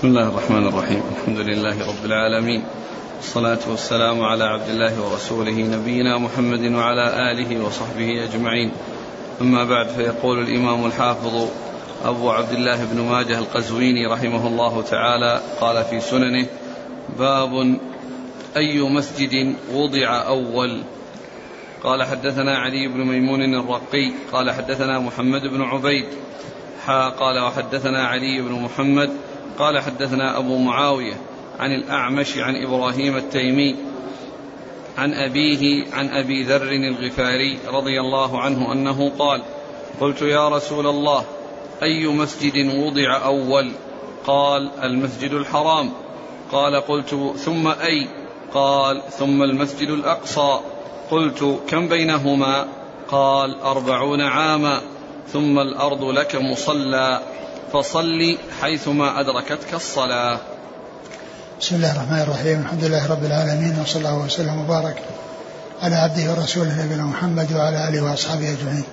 بسم الله الرحمن الرحيم. الحمد لله رب العالمين. والصلاة والسلام على عبد الله ورسوله نبينا محمد وعلى آله وصحبه أجمعين. أما بعد فيقول الإمام الحافظ أبو عبد الله بن ماجه القزويني رحمه الله تعالى قال في سننه باب أي مسجد وضع أول. قال حدثنا علي بن ميمون الرقي قال حدثنا محمد بن عبيد حا قال وحدثنا علي بن محمد قال حدثنا أبو معاوية عن الأعمش عن إبراهيم التيمي عن أبيه عن أبي ذر الغفاري رضي الله عنه أنه قال قلت يا رسول الله أي مسجد وضع أول؟ قال المسجد الحرام. قال قلت ثم أي؟ قال ثم المسجد الأقصى. قلت كم بينهما؟ قال أربعون عاما. ثم الأرض لك مصلى. فصل حيثما أدركتك الصلاة. بسم الله الرحمن الرحيم. الحمد لله رب العالمين وصلى الله وسلم وبارك على عبده ورسوله نبينا محمد وعلى آله وأصحابه أجمعين.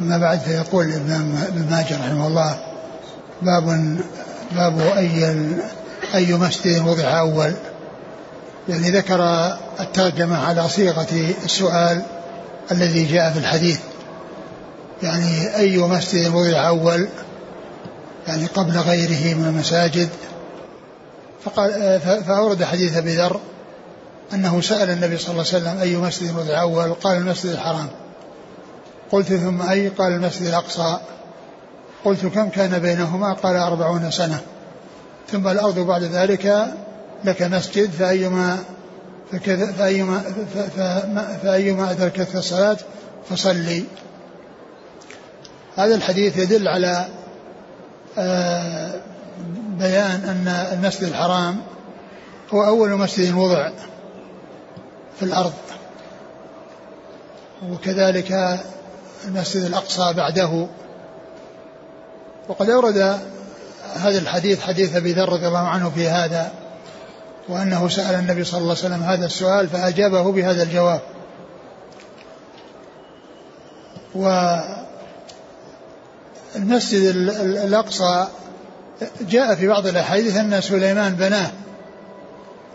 أما بعد فيقول ابن ماجه رحمه الله باب باب أي أي مسجد وضع أول. يعني ذكر الترجمة على صيغة السؤال الذي جاء في الحديث. يعني أي مسجد وضع أول يعني قبل غيره من المساجد. فقال فأورد حديث أبي ذر أنه سأل النبي صلى الله عليه وسلم أي مسجد وضع أول؟ قال المسجد الحرام. قلت ثم أي؟ قال المسجد الأقصى. قلت كم كان بينهما؟ قال أربعون سنة. ثم الأرض بعد ذلك لك مسجد فأيما فأيما فأيما أدركتك الصلاة فصلي. هذا الحديث يدل على آه، بيان أن المسجد الحرام هو أول مسجد وضع في الأرض. وكذلك المسجد الأقصى بعده. وقد أورد هذا الحديث حديث أبي ذر رضي الله عنه في هذا وأنه سأل النبي صلى الله عليه وسلم هذا السؤال فأجابه بهذا الجواب. والمسجد الأقصى جاء في بعض الأحاديث أن سليمان بناه.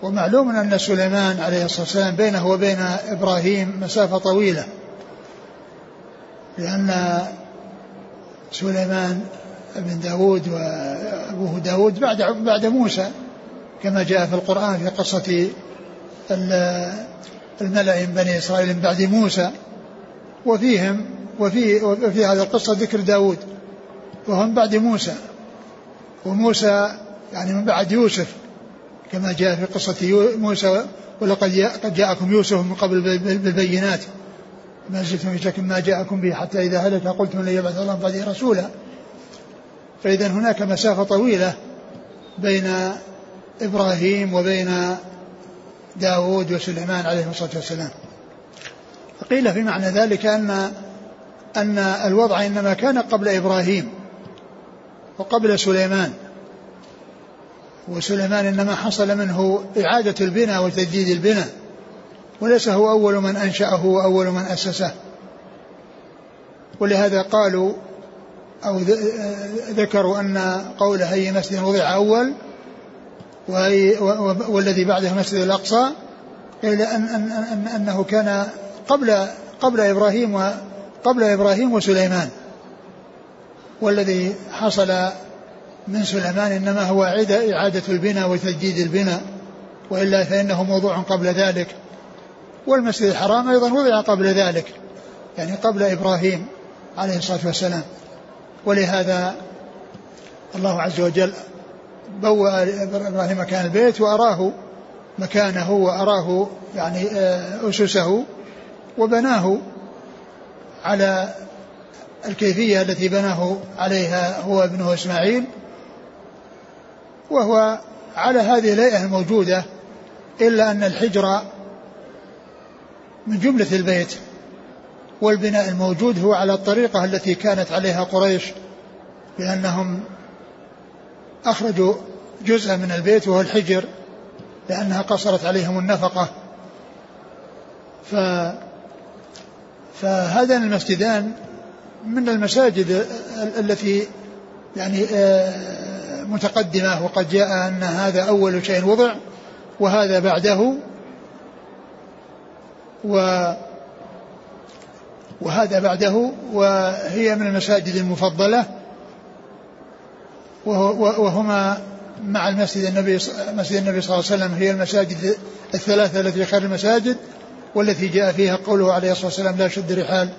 ومعلوم أن سليمان عليه الصلاة والسلام بينه وبين إبراهيم مسافة طويلة. لأن سليمان بن داود وأبوه داود بعد بعد موسى كما جاء في القرآن في قصة الملأ من بني إسرائيل من بعد موسى. وفيهم وفي وفي هذه القصة ذكر داود. وهم بعد موسى. وموسى يعني من بعد يوسف كما جاء في قصة موسى ولقد قد جاءكم يوسف من قبل بالبينات. ما زلتم في شك ما جاءكم به حتى إذا هلك قلتم لن يبعث الله بعده رسولا. فإذا هناك مسافة طويلة بين إبراهيم وبين داود وسليمان عليه الصلاة والسلام. فقيل في معنى ذلك أن أن الوضع إنما كان قبل إبراهيم. وقبل سليمان. وسليمان إنما حصل منه إعادة البناء وتجديد البناء وليس هو أول من أنشأه وأول من أسسه. ولهذا قالوا أو ذكروا أن قوله أي مسجد وضع أول والذي بعده مسجد الأقصى إلا أن أن أن أنه كان قبل قبل إبراهيم وقبل إبراهيم وسليمان. والذي حصل من سليمان إنما هو إعادة البناء وتجديد البناء وإلا فإنه موضوع قبل ذلك. والمسجد الحرام أيضا وضع قبل ذلك يعني قبل إبراهيم عليه الصلاة والسلام. ولهذا الله عز وجل بوأ إبراهيم مكان البيت وأراه مكانه وأراه يعني آه، أسسه وبناه على الكيفية التي بناه عليها هو ابنه إسماعيل وهو على هذه الهيئة الموجودة إلا أن الحجر من جملة البيت والبناء الموجود هو على الطريقة التي كانت عليها قريش لأنهم أخرجوا جزءا من البيت وهو الحجر لأنها قصرت عليهم النفقة. ف فهذان المسجدان من المساجد التي يعني آه، متقدمة وقد جاء أن هذا أول شيء وضع وهذا بعده و وهذا بعده وهي من المساجد المفضلة وهما مع المسجد النبي مسجد النبي صلى الله عليه وسلم هي المساجد الثلاثة التي خير المساجد والتي جاء فيها قوله عليه الصلاة والسلام لا شد رحال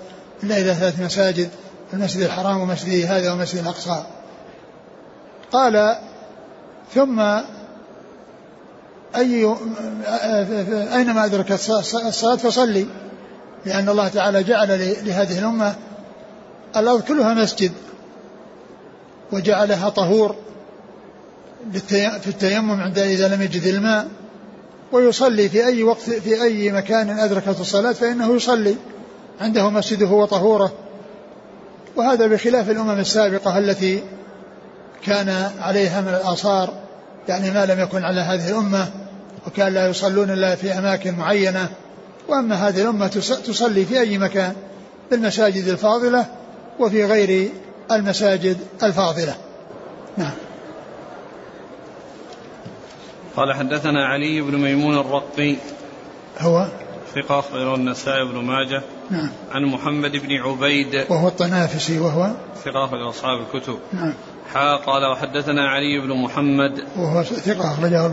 إلا إلى ثلاث مساجد المسجد الحرام ومسجد هذا ومسجد الأقصى. قال ثم أي أينما أدركت الصلاة فصلي لأن الله تعالى جعل لهذه الأمة الأرض كلها مسجد وجعلها طهور في التيمم عند إذا لم يجد الماء ويصلي في أي وقت في أي مكان أدركت الصلاة فإنه يصلي. عنده مسجده وطهوره. وهذا بخلاف الأمم السابقة التي كان عليها من الآثار يعني ما لم يكن على هذه الأمة وكان لا يصلون إلا في أماكن معينة. وأما هذه الأمة تصلي في أي مكان بالمساجد الفاضلة وفي غير المساجد الفاضلة. نعم. قال حدثنا علي بن ميمون الرقي هو؟ ثقة أخرجه النسائي بن ماجه. نعم. عن محمد بن عبيد وهو الطنافسي وهو؟ ثقة أخرجه أصحاب الكتب. نعم. حا قال وحدثنا علي بن محمد. وهو ثقة أخرجه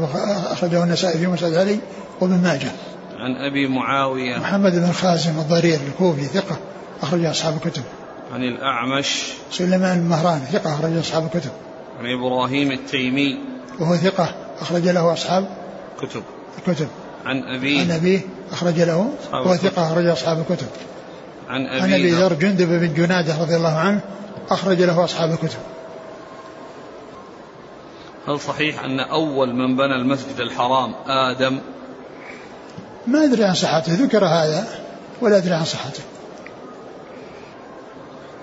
أخرجه النسائي في مسجد علي وابن ماجه. عن أبي معاوية. محمد بن خازم الضرير الكوفي ثقة أخرج أصحاب الكتب. عن الأعمش. سليمان المهران ثقة أخرج أصحاب الكتب. عن إبراهيم التيمي. وهو ثقة أخرج له أصحاب كتب. الكتب. عن أبيه. عن أبيه. أخرج له وهو ثقة أخرج أصحاب الكتب. عن أبي عن أبي ذر. جندب بن جنادة رضي الله عنه أخرج له أصحاب الكتب. هل صحيح أن أول من بنى المسجد الحرام آدم؟ ما أدري عن صحته ذكر هذا ولا أدري عن صحته.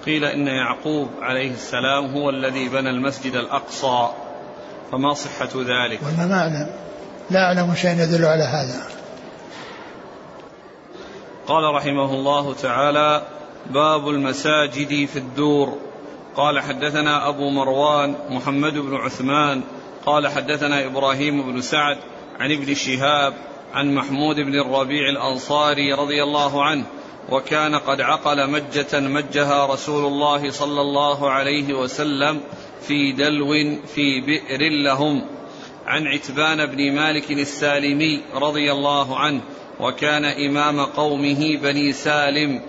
قيل إن يعقوب عليه السلام هو الذي بنى المسجد الأقصى فما صحة ذلك؟ وما ما أعلم. لا أعلم شيء يدل على هذا. قال رحمه الله تعالى باب المساجد في الدور. قال حدثنا أبو مروان محمد بن عثمان قال حدثنا إبراهيم بن سعد عن ابن شهاب عن محمود بن الربيع الأنصاري رضي الله عنه وكان قد عقل مجة مجها رسول الله صلى الله عليه وسلم في دلو في بئر لهم. عن عتبان بن مالك السالمي رضي الله عنه وكان إمام قومه بني سالم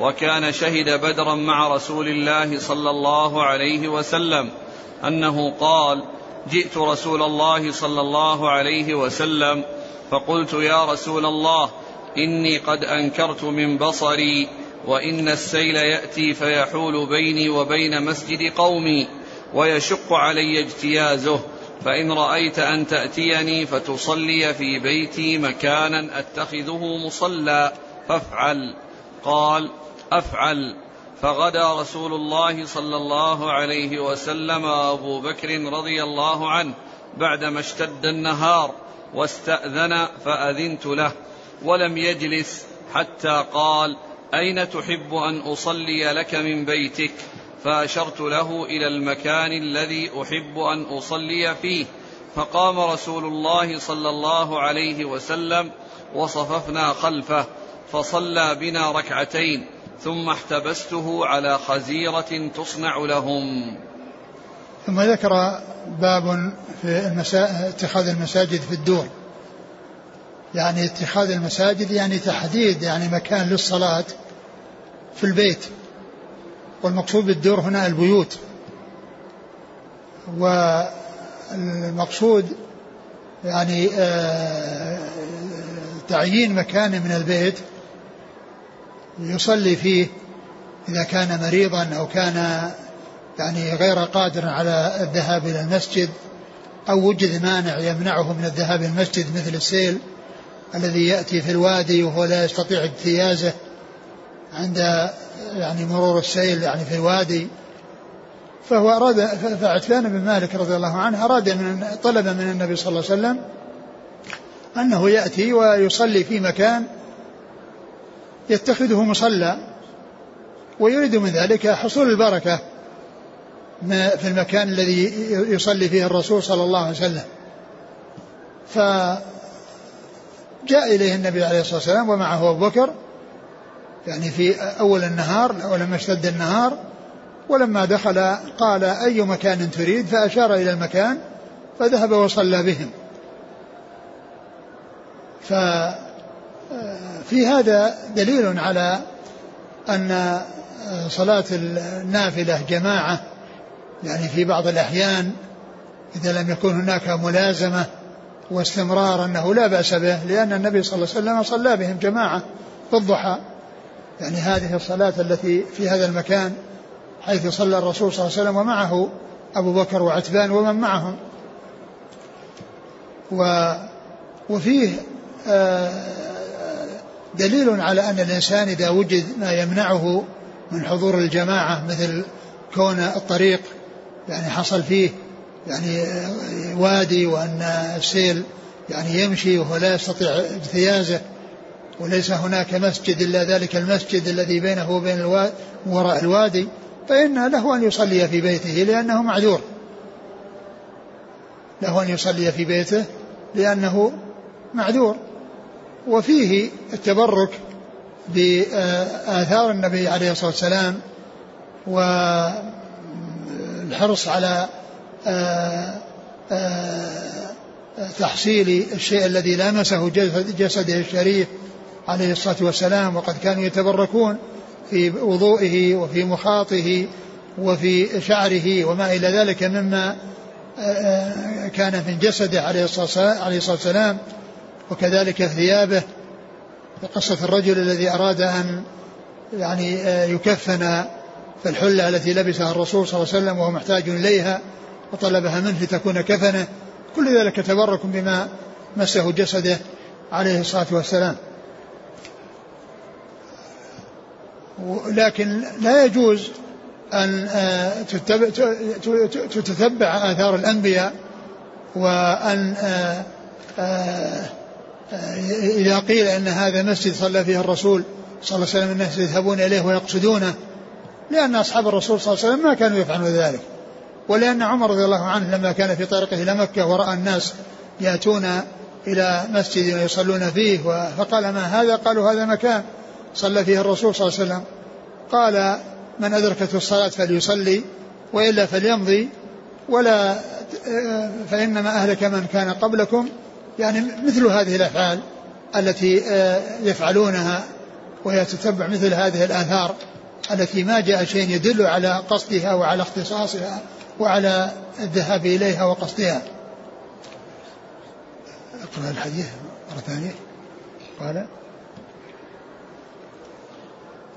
وكان شهد بدرا مع رسول الله صلى الله عليه وسلم أنه قال جئت رسول الله صلى الله عليه وسلم فقلت يا رسول الله إني قد أنكرت من بصري وإن السيل يأتي فيحول بيني وبين مسجد قومي ويشق علي اجتيازه فإن رأيت أن تأتيني فتصلي في بيتي مكانا أتخذه مصلى فافعل. قال أفعل. فغدا رسول الله صلى الله عليه وسلم أبو بكر رضي الله عنه بعدما اشتد النهار واستأذن فأذنت له ولم يجلس حتى قال أين تحب أن أصلي لك من بيتك؟ فأشرت له إلى المكان الذي أحب أن أصلي فيه. فقام رسول الله صلى الله عليه وسلم وصففنا خلفه فصلى بنا ركعتين ثم احتبسته على خزيرة تصنع لهم. ثم ذكر باب في المسا... اتخاذ المساجد في الدور. يعني اتخاذ المساجد يعني تحديد يعني مكان للصلاة في البيت. والمقصود بالدور هنا البيوت. والمقصود يعني آه، تعيين مكان من البيت يصلي فيه إذا كان مريضا أو كان يعني غير قادر على الذهاب إلى المسجد أو وجد مانع يمنعه من الذهاب إلى المسجد مثل السيل الذي يأتي في الوادي وهو لا يستطيع اجتيازه عند يعني مرور السيل يعني في الوادي فهو أراد فعتبان بن مالك رضي الله عنه أراد من طلب من النبي صلى الله عليه وسلم أنه يأتي ويصلي في مكان يتخذه مصلى ويريد من ذلك حصول البركة في المكان الذي يصلي فيه الرسول صلى الله عليه وسلم. فجاء إليه النبي عليه الصلاة والسلام ومعه أبو بكر يعني في أول النهار ولما اشتد النهار ولما دخل قال أي مكان تريد فأشار إلى المكان فذهب وصلى بهم. ففي هذا دليل على أن صلاة النافلة جماعة يعني في بعض الأحيان إذا لم يكن هناك ملازمة واستمرار أنه لا بأس به لأن النبي صلى الله عليه وسلم صلى بهم جماعة في الضحى. يعني هذه الصلاة التي في هذا المكان حيث صلى الرسول صلى الله عليه وسلم ومعه أبو بكر وعتبان ومن معهم. و وفيه آه، دليل على أن الإنسان إذا وجد ما يمنعه من حضور الجماعة مثل كون الطريق يعني حصل فيه يعني وادي وأن السيل يعني يمشي وهو لا يستطيع اجتيازه وليس هناك مسجد إلا ذلك المسجد الذي بينه وبين الوادي وراء الوادي فإن له أن يصلي في بيته لأنه معذور. له أن يصلي في بيته لأنه معذور. وفيه التبرك بآثار النبي عليه الصلاة والسلام والحرص على تحصيل الشيء الذي لامسه جسده الشريف عليه الصلاة والسلام وقد كانوا يتبركون في وضوئه وفي مخاطه وفي شعره وما إلى ذلك مما آه، كان من جسده عليه الصلاة والسلام وكذلك ثيابه. قصة الرجل الذي أراد أن يعني يكفن في الحلة التي لبسها الرسول صلى الله عليه وسلم وهو محتاج إليها وطلبها منه لتكون كفنه. كل ذلك تبرك بما مسه جسده عليه الصلاة والسلام. لكن لا يجوز أن آه، تتبع آثار الأنبياء وأن آه، آه، إذا قيل أن هذا مسجد صلى فيه الرسول صلى الله عليه وسلم الناس يذهبون إليه ويقصدونه لأن أصحاب الرسول صلى الله عليه وسلم ما كانوا يفعلون ذلك. ولأن عمر رضي الله عنه لما كان في طريقه إلى مكة ورأى الناس يأتون إلى مسجد ويصلون فيه فقال ما هذا؟ قالوا هذا مكان. صلى فيه الرسول صلى الله عليه وسلم. قال من أدركته الصلاة فليصلي وإلا فليمضي ولا فإنما أهلك من كان قبلكم. يعني مثل هذه الأفعال التي يفعلونها وهي تتبع مثل هذه الآثار التي ما جاء شيء يدل على قصدها وعلى اختصاصها وعلى الذهاب إليها وقصدها. أقرأ الحديث مرة ثانية. قال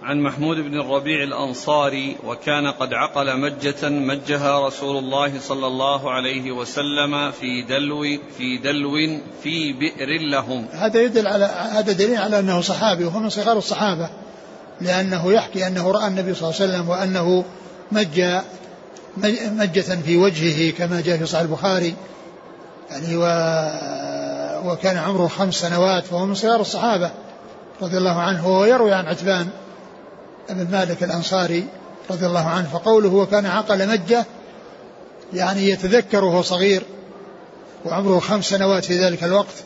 عن محمود بن الربيع الأنصاري وكان قد عقل مجة مجها رسول الله صلى الله عليه وسلم في دلو في دلو في بئر لهم. هذا يدل على هذا دليل على أنه صحابي وهو من صغار الصحابة لأنه يحكي أنه رأى النبي صلى الله عليه وسلم وأنه مج مجة في وجهه كما جاء في صحيح البخاري. يعني و وكان عمره خمس سنوات وهو من صغار الصحابة رضي الله عنه وهو يروي عن عتبان. بن مالك الأنصاري رضي الله عنه فقوله وكان عقل مجة يعني يتذكر وهو صغير وعمره خمس سنوات في ذلك الوقت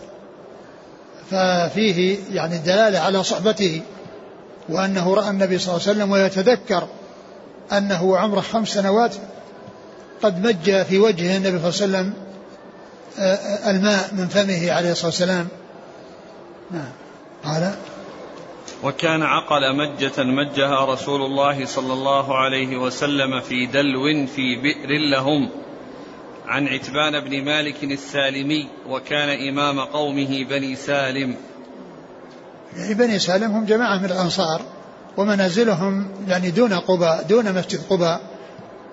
ففيه يعني الدلالة على صحبته وأنه رأى النبي صلى الله عليه وسلم ويتذكر أنه عمره خمس سنوات قد مج في وجه النبي صلى الله عليه وسلم آه، آه، الماء من فمه عليه الصلاة والسلام. نعم. قال وكان عقل مجة مجها رسول الله صلى الله عليه وسلم في دلو في بئر لهم. عن عتبان بن مالك السالمي وكان إمام قومه بني سالم. يعني بني سالم هم جماعة من الأنصار ومنازلهم يعني دون قباء دون مسجد قباء.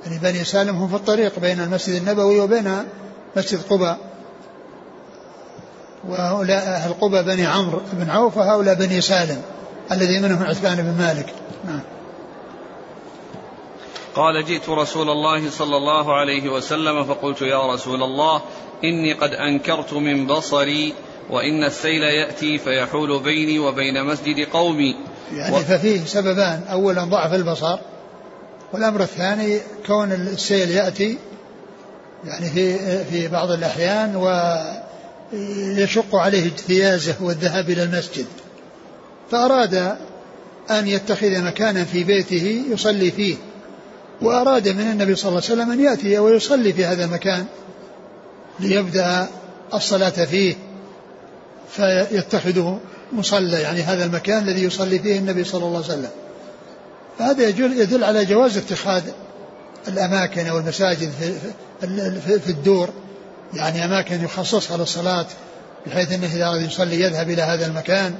يعني بني سالم هم في الطريق بين المسجد النبوي وبين مسجد قباء. وهؤلاء أهل قباء بني عمرو بن عوف وهؤلاء بني سالم. الذي منهم عثمان بن مالك. نعم. قال جئت رسول الله صلى الله عليه وسلم فقلت يا رسول الله إني قد أنكرت من بصري وإن السيل يأتي فيحول بيني وبين مسجد قومي. يعني و... ففيه سببان. أولا ضعف البصر والأمر الثاني كون السيل يأتي يعني في في بعض الأحيان ويشق عليه اجتيازه والذهاب إلى المسجد. فأراد أن يتخذ مكانا في بيته يصلي فيه وأراد من النبي صلى الله عليه وسلم أن يأتي ويصلي في هذا المكان ليبدأ الصلاة فيه فيتخذه مصلى يعني هذا المكان الذي يصلي فيه النبي صلى الله عليه وسلم. فهذا يدل على جواز اتخاذ الأماكن أو المساجد في, في الدور يعني أماكن يخصصها للصلاة بحيث أنه إذا أراد يصلي يذهب إلى هذا المكان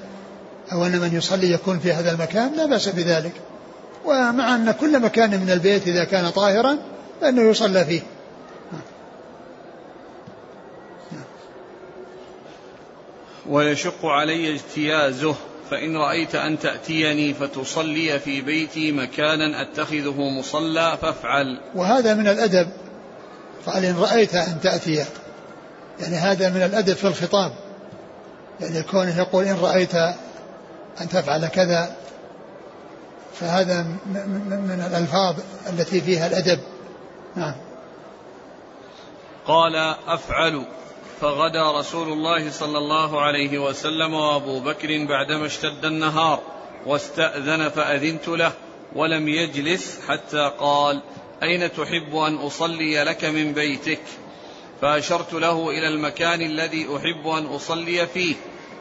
أو أن من يصلي يكون في هذا المكان لا بأس بذلك. ومع أن كل مكان من البيت إذا كان طاهرا فإنه يصلى فيه. ويشق علي اجتيازه فإن رأيت أن تأتيني فتصلي في بيتي مكانا أتخذه مصلى فافعل. وهذا من الأدب. قال إن رأيت أن تأتي. يعني هذا من الأدب في الخطاب. يعني كونه يقول إن رأيت أن تفعل كذا فهذا من الألفاظ التي فيها الأدب. نعم. قال أفعل. فغدا رسول الله صلى الله عليه وسلم وأبو بكر بعدما اشتد النهار واستأذن فأذنت له ولم يجلس حتى قال أين تحب أن أصلي لك من بيتك؟ فأشرت له إلى المكان الذي أحب أن أصلي فيه.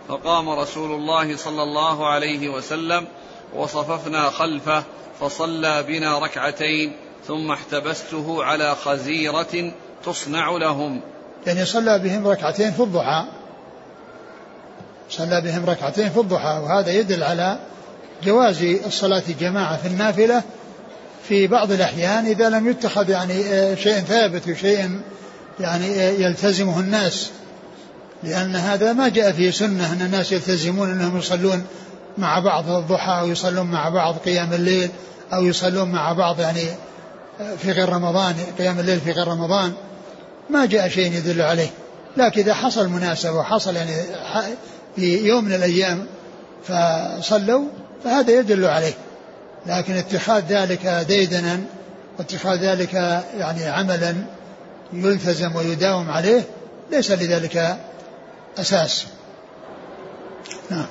فقام رسول الله صلى الله عليه وسلم وصففنا خلفه فصلى بنا ركعتين ثم احتبسته على خزيرة تصنع لهم. يعني صلى بهم ركعتين في الضحى. صلى بهم ركعتين في الضحى وهذا يدل على جواز الصلاة جماعة في النافلة في بعض الأحيان إذا لم يتخذ يعني آه، شيء ثابت وشيء يعني آه، يلتزمه الناس. لأن هذا ما جاء فيه سنة أن الناس يلتزمون أنهم يصلون مع بعض الضحى أو يصلون مع بعض قيام الليل أو يصلون مع بعض يعني في غير رمضان قيام الليل في غير رمضان. ما جاء شيء يدل عليه. لكن إذا حصل مناسبة وحصل يعني في يوم من الأيام فصلوا فهذا يدل عليه. لكن اتخاذ ذلك ديدنا واتخاذ ذلك يعني عملا يلتزم ويداوم عليه ليس لذلك أساس. نعم.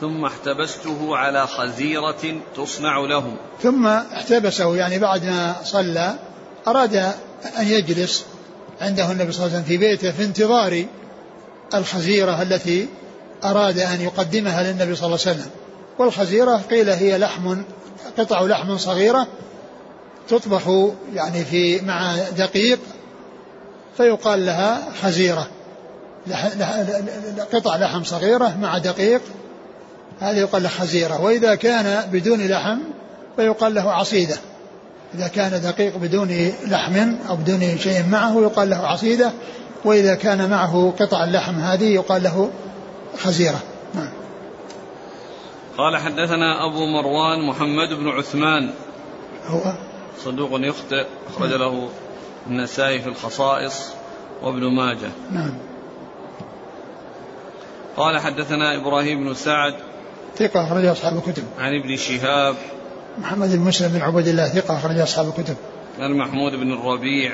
ثم احتبسته على خزيرة تصنع له ثم احتبسه يعني بعد ما صلى أراد أن يجلس عنده النبي صلى الله عليه وسلم في بيته في انتظار الخزيرة التي أراد أن يقدمها للنبي صلى الله عليه وسلم. والخزيرة قيل هي لحم قطع لحم صغيرة تطبخ يعني في مع دقيق فيقال لها خزيرة. قطع لحم صغيرة مع دقيق. هذا يقال له خزيرة. وإذا كان بدون لحم فيقال له عصيدة. إذا كان دقيق بدون لحم أو بدون شيء معه يقال له عصيدة. وإذا كان معه قطع اللحم هذه يقال له خزيرة. نعم. قال حدثنا أبو مروان محمد بن عثمان. هو؟ صدوق يخطئ أخرج له النسائي في الخصائص وابن ماجه. نعم. قال حدثنا إبراهيم بن سعد ثقة أخرج أصحاب الكتب عن ابن شهاب محمد بن مسلم بن عبد الله ثقة أخرج أصحاب الكتب. عن محمود بن الربيع.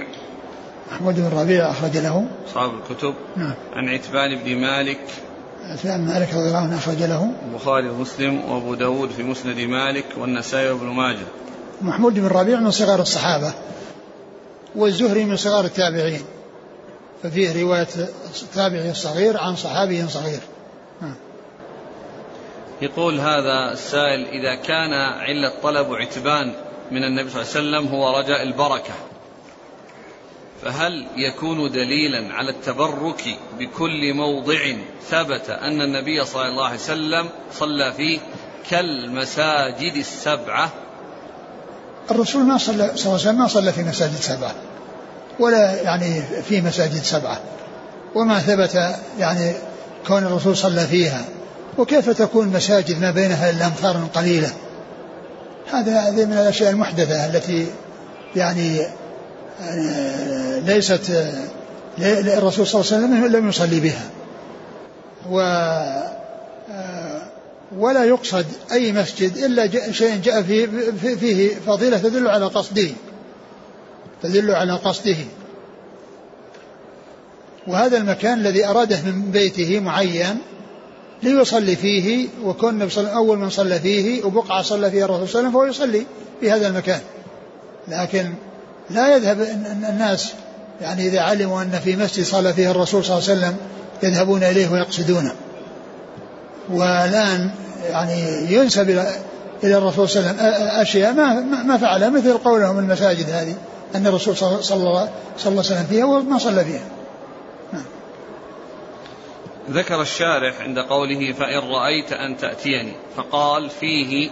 محمود بن الربيع أخرج له. أصحاب الكتب. نعم. عن عتبان بن مالك. عتبان مالك رضي الله عنه أخرج له. البخاري ومسلم وأبو داود في مسند مالك والنسائي وابن ماجه. محمود بن الربيع من صغار الصحابة. والزهري من صغار التابعين. ففيه رواية التابعي الصغير عن صحابي صغير. يقول هذا السائل إذا كان علة طلب عتبان من النبي صلى الله عليه وسلم هو رجاء البركة. فهل يكون دليلا على التبرك بكل موضع ثبت أن النبي صلى الله عليه وسلم صلى فيه كالمساجد السبعة؟ الرسول ما صلى صلى الله عليه وسلم ما صلى في مساجد سبعة. ولا يعني في مساجد سبعة. وما ثبت يعني كون الرسول صلى فيها. وكيف تكون مساجد ما بينها إلا أمتار قليلة؟ هذا هذه من الأشياء المحدثة التي يعني آه، ليست آه، الرسول صلى الله عليه وسلم لم يصلي بها. و آه، ولا يقصد أي مسجد إلا شيء جاء فيه, فيه فضيلة تدل على قصده. تدل على قصده. وهذا المكان الذي أراده من بيته معين ليصلي فيه وكون النبي أول من صلى فيه وبقعة صلى فيها الرسول صلى الله عليه وسلم فهو يصلي في هذا المكان. لكن لا يذهب الناس يعني إذا علموا أن في مسجد صلى فيه الرسول صلى الله عليه وسلم يذهبون إليه ويقصدونه. والآن يعني ينسب إلى الرسول صلى الله عليه وسلم أشياء ما ما فعلها مثل قولهم المساجد هذه. أن الرسول صلى الله, عليه وسلم فيها وما صلى فيها. نعم. ذكر الشارح عند قوله فإن رأيت أن تأتيني فقال فيه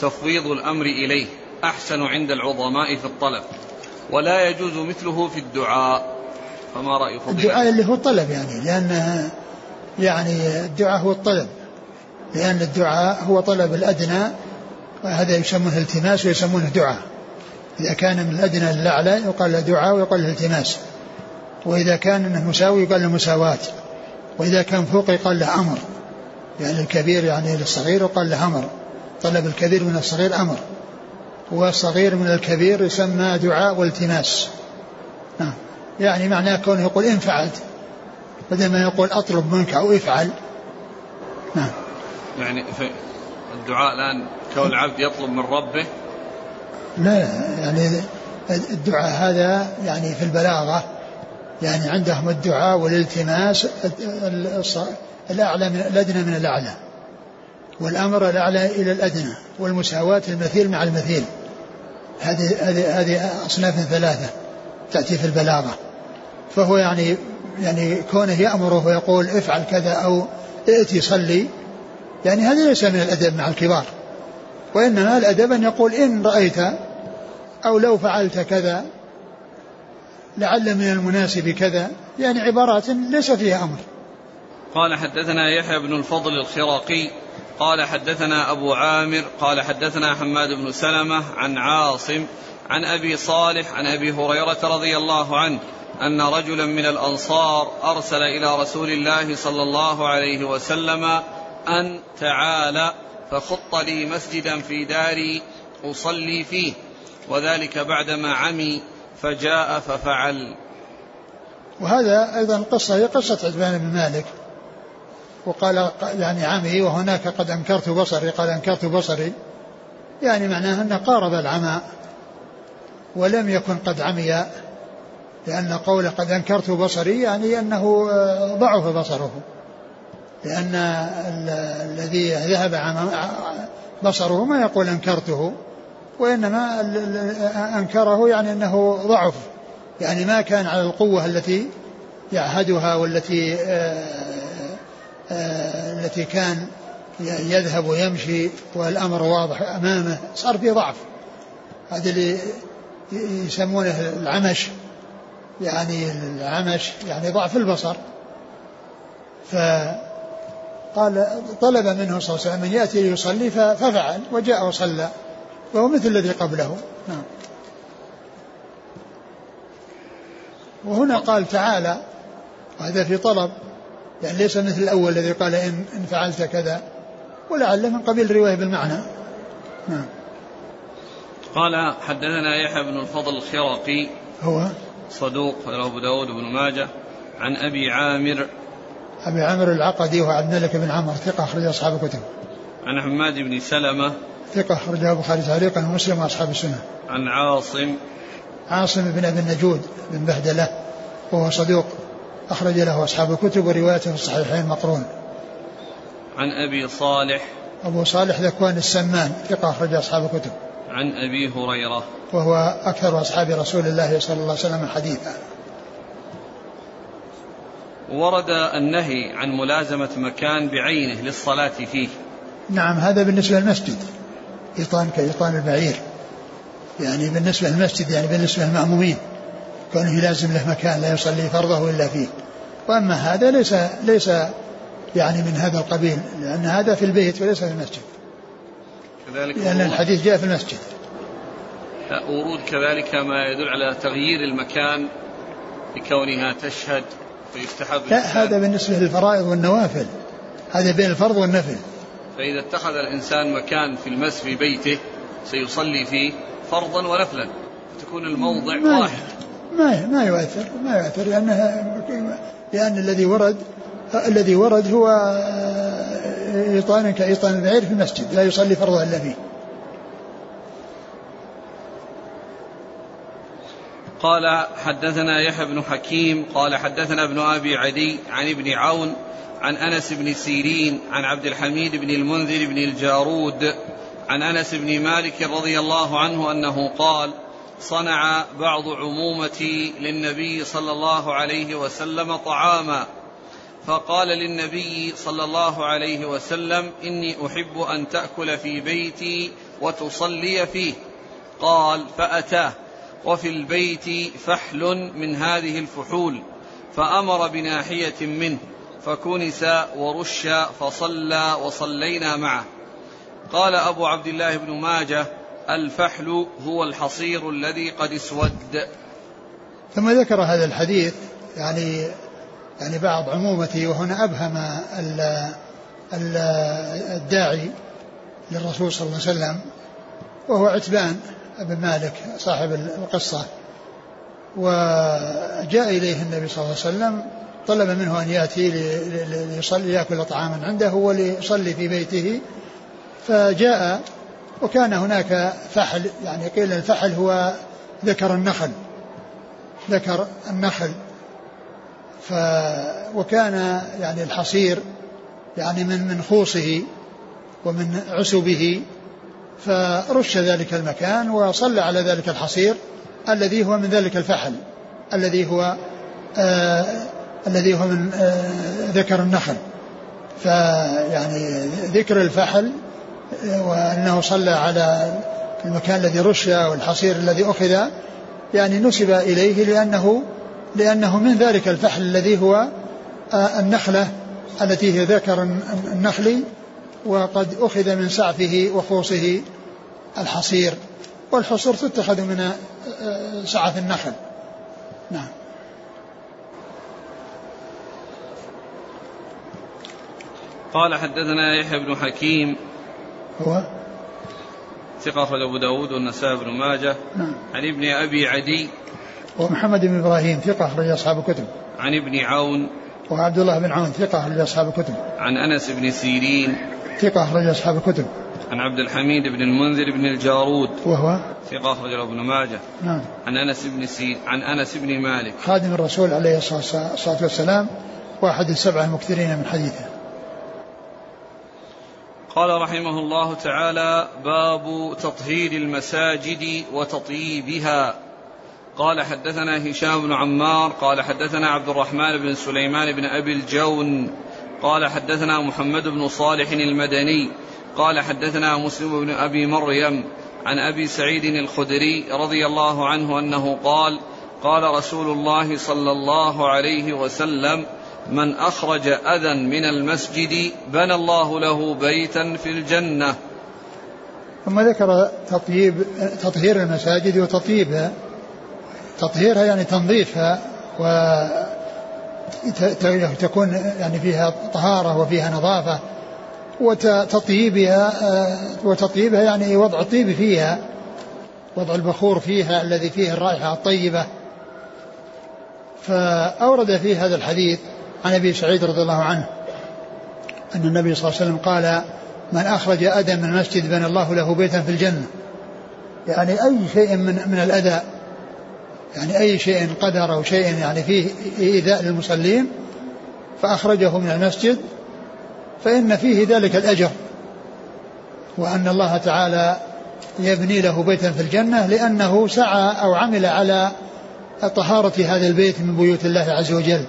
تفويض الأمر إليه أحسن عند العظماء في الطلب ولا يجوز مثله في الدعاء. فما رأي فضيلة الدعاء اللي هو الطلب يعني لأن يعني الدعاء هو الطلب. لأن الدعاء هو طلب الأدنى وهذا يسمونه التماس ويسمونه دعاء. إذا كان من الأدنى للأعلى يقال له دعاء ويقال له التماس. وإذا كان أنه مساوي يقال له مساواة. وإذا كان فوق يقال له أمر. يعني الكبير يعني للصغير يقال له أمر. طلب الكبير من الصغير أمر. والصغير من الكبير يسمى دعاء والتماس. نعم. يعني معناه كونه يقول إن فعلت بدل ما يقول أطلب منك أو افعل. نعم. يعني الدعاء الآن كون العبد يطلب من ربه لا يعني الدعاء هذا يعني في البلاغة يعني عندهم الدعاء والالتماس الأعلى من الأدنى من الأعلى والأمر الأعلى إلى الأدنى والمساواة المثيل مع المثيل. هذه هذه هذه أصناف ثلاثة تأتي في البلاغة. فهو يعني يعني كونه يأمره ويقول افعل كذا أو ائتي صلي يعني هذا ليس من الأدب مع الكبار. وإنما الأدب أن يقول إن رأيت أو لو فعلت كذا لعل من المناسب كذا يعني عبارات ليس فيها أمر. قال حدثنا يحيى بن الفضل الخراقي قال حدثنا أبو عامر قال حدثنا حماد بن سلمة عن عاصم عن أبي صالح عن أبي هريرة رضي الله عنه أن رجلا من الأنصار أرسل إلى رسول الله صلى الله عليه وسلم أن تعالى فخط لي مسجدا في داري أصلي فيه وذلك بعدما عمي فجاء ففعل. وهذا أيضا قصة هي قصة عثمان بن مالك. وقال يعني عمي وهناك قد أنكرت بصري قال أنكرت بصري. يعني معناه أنه قارب العمى ولم يكن قد عمي لأن قوله قد أنكرت بصري يعني أنه ضعف بصره. لأن الذي ذهب عن بصره ما يقول أنكرته وإنما أنكره يعني أنه ضعف يعني ما كان على القوة التي يعهدها والتي آه، آه، التي كان يذهب ويمشي والأمر واضح أمامه صار في ضعف. هذا اللي يسمونه العمش يعني العمش يعني ضعف البصر. ف قال طلب منه صلى الله عليه وسلم أن يأتي ليصلي ففعل وجاء وصلى. وهو مثل الذي قبله. نعم. وهنا قال تعالى وهذا في طلب يعني ليس مثل الأول الذي قال إن, إن فعلت كذا. ولعل من قبيل الرواية بالمعنى. نعم. قال حدثنا يحيى بن الفضل الخرقي هو؟ صدوق أبو داود بن ماجه عن أبي عامر أبي عامر العقدي وعبد الملك بن عمر ثقة أخرج أصحاب الكتب. عن حماد بن سلمة ثقة أخرجه البخاري تعليقا ومسلم وأصحاب السنة. عن عاصم عاصم بن أبي النجود بن بهدلة وهو صدوق أخرج له أصحاب الكتب وروايته في الصحيحين مقرون. عن أبي صالح أبو صالح ذكوان السمان ثقة أخرج أصحاب الكتب. عن أبي هريرة وهو أكثر أصحاب رسول الله صلى الله عليه وسلم حديثا. ورد النهي عن ملازمة مكان بعينه للصلاة فيه. نعم هذا بالنسبة للمسجد. إيطان كإيطان البعير يعني بالنسبة للمسجد يعني بالنسبة للمأمومين. كونه يلازم له مكان لا يصلي فرضه إلا فيه. وأما هذا ليس ليس يعني من هذا القبيل لأن هذا في البيت وليس في المسجد. كذلك لأن الحديث جاء في المسجد. ورود كذلك ما يدل على تغيير المكان لكونها تشهد فيستحب لا هذا بالنسبة للفرائض والنوافل. هذا بين الفرض والنفل. فإذا اتخذ الإنسان مكان في المس في بيته سيصلي فيه فرضا ونفلا. تكون الموضع ما واحد. ما ما يؤثر ما يؤثر لأنها لأن الذي ورد الذي ورد هو إيطان كإيطان البعير في المسجد لا يصلي فرضا إلا فيه. قال حدثنا يحيى بن حكيم قال حدثنا ابن أبي عدي عن ابن عون عن أنس بن سيرين عن عبد الحميد بن المنذر بن الجارود عن أنس بن مالك رضي الله عنه أنه قال صنع بعض عمومتي للنبي صلى الله عليه وسلم طعاما. فقال للنبي صلى الله عليه وسلم إني أحب أن تأكل في بيتي وتصلي فيه. قال فأتاه. وفي البيت فحل من هذه الفحول فأمر بناحية منه فكنس ورش فصلى وصلينا معه. قال أبو عبد الله بن ماجه الفحل هو الحصير الذي قد اسود. ثم ذكر هذا الحديث يعني يعني بعض عمومته وهنا أبهم الداعي للرسول صلى الله عليه وسلم وهو عتبان. بن مالك صاحب القصة وجاء إليه النبي صلى الله عليه وسلم طلب منه أن يأتي ليصلي يأكل طعاما عنده وليصلي في بيته. فجاء وكان هناك فحل يعني قيل الفحل هو ذكر النخل ذكر النخل. ف وكان يعني الحصير يعني من من خوصه ومن عسبه. فرش ذلك المكان وصلى على ذلك الحصير الذي هو من ذلك الفحل الذي هو آه الذي هو من آه ذكر النخل. فيعني ذكر الفحل آه، وأنه صلى على المكان الذي رش والحصير الذي أخذ يعني نسب إليه لأنه لأنه من ذلك الفحل الذي هو آه، النخلة التي هي ذكر النخل وقد أخذ من سعفه وخوصه الحصير والحصور تتخذ من آه، سعف النخل. نعم. قال حدثنا يحيى بن حكيم. هو؟ ثقة أخرج أبو داود والنسائي بن ماجه. نعم. عن ابن أبي عدي. ومحمد بن إبراهيم ثقة أخرج أصحاب الكتب. عن ابن عون. وعبد الله بن عون ثقة أخرج أصحاب الكتب. عن أنس بن سيرين. ثقة أخرج أصحاب الكتب. عن عبد الحميد بن المنذر بن الجارود. وهو؟ ثقة أخرج له ابن ماجه. نعم. عن أنس بن سير عن أنس بن مالك. خادم الرسول عليه الصلاة والسلام واحد السبعة المكثرين من حديثه. قال رحمه الله تعالى باب تطهير المساجد وتطييبها. قال حدثنا هشام بن عمار قال حدثنا عبد الرحمن بن سليمان بن أبي الجون قال حدثنا محمد بن صالح المدني قال حدثنا مسلم بن أبي مريم عن أبي سعيد الخدري رضي الله عنه أنه قال قال رسول الله صلى الله عليه وسلم من أخرج أذى من المسجد بنى الله له بيتا في الجنة. ثم ذكر تطيب تطهير المساجد وتطيبها تطهيرها يعني تنظيفها و تكون يعني فيها طهارة وفيها نظافة وتطيبها وتطيبها يعني وضع الطيب فيها وضع البخور فيها الذي فيه الرائحة الطيبة. فأورد في هذا الحديث عن أبي سعيد رضي الله عنه أن النبي صلى الله عليه وسلم قال من أخرج أذى من المسجد بنى الله له بيتا في الجنة. يعني أي شيء من من الأذى يعني أي شيء قدر أو شيء يعني فيه إيذاء للمصلين فأخرجه من المسجد فإن فيه ذلك الأجر. وأن الله تعالى يبني له بيتا في الجنة لأنه سعى أو عمل على طهارة هذا البيت من بيوت الله عز وجل.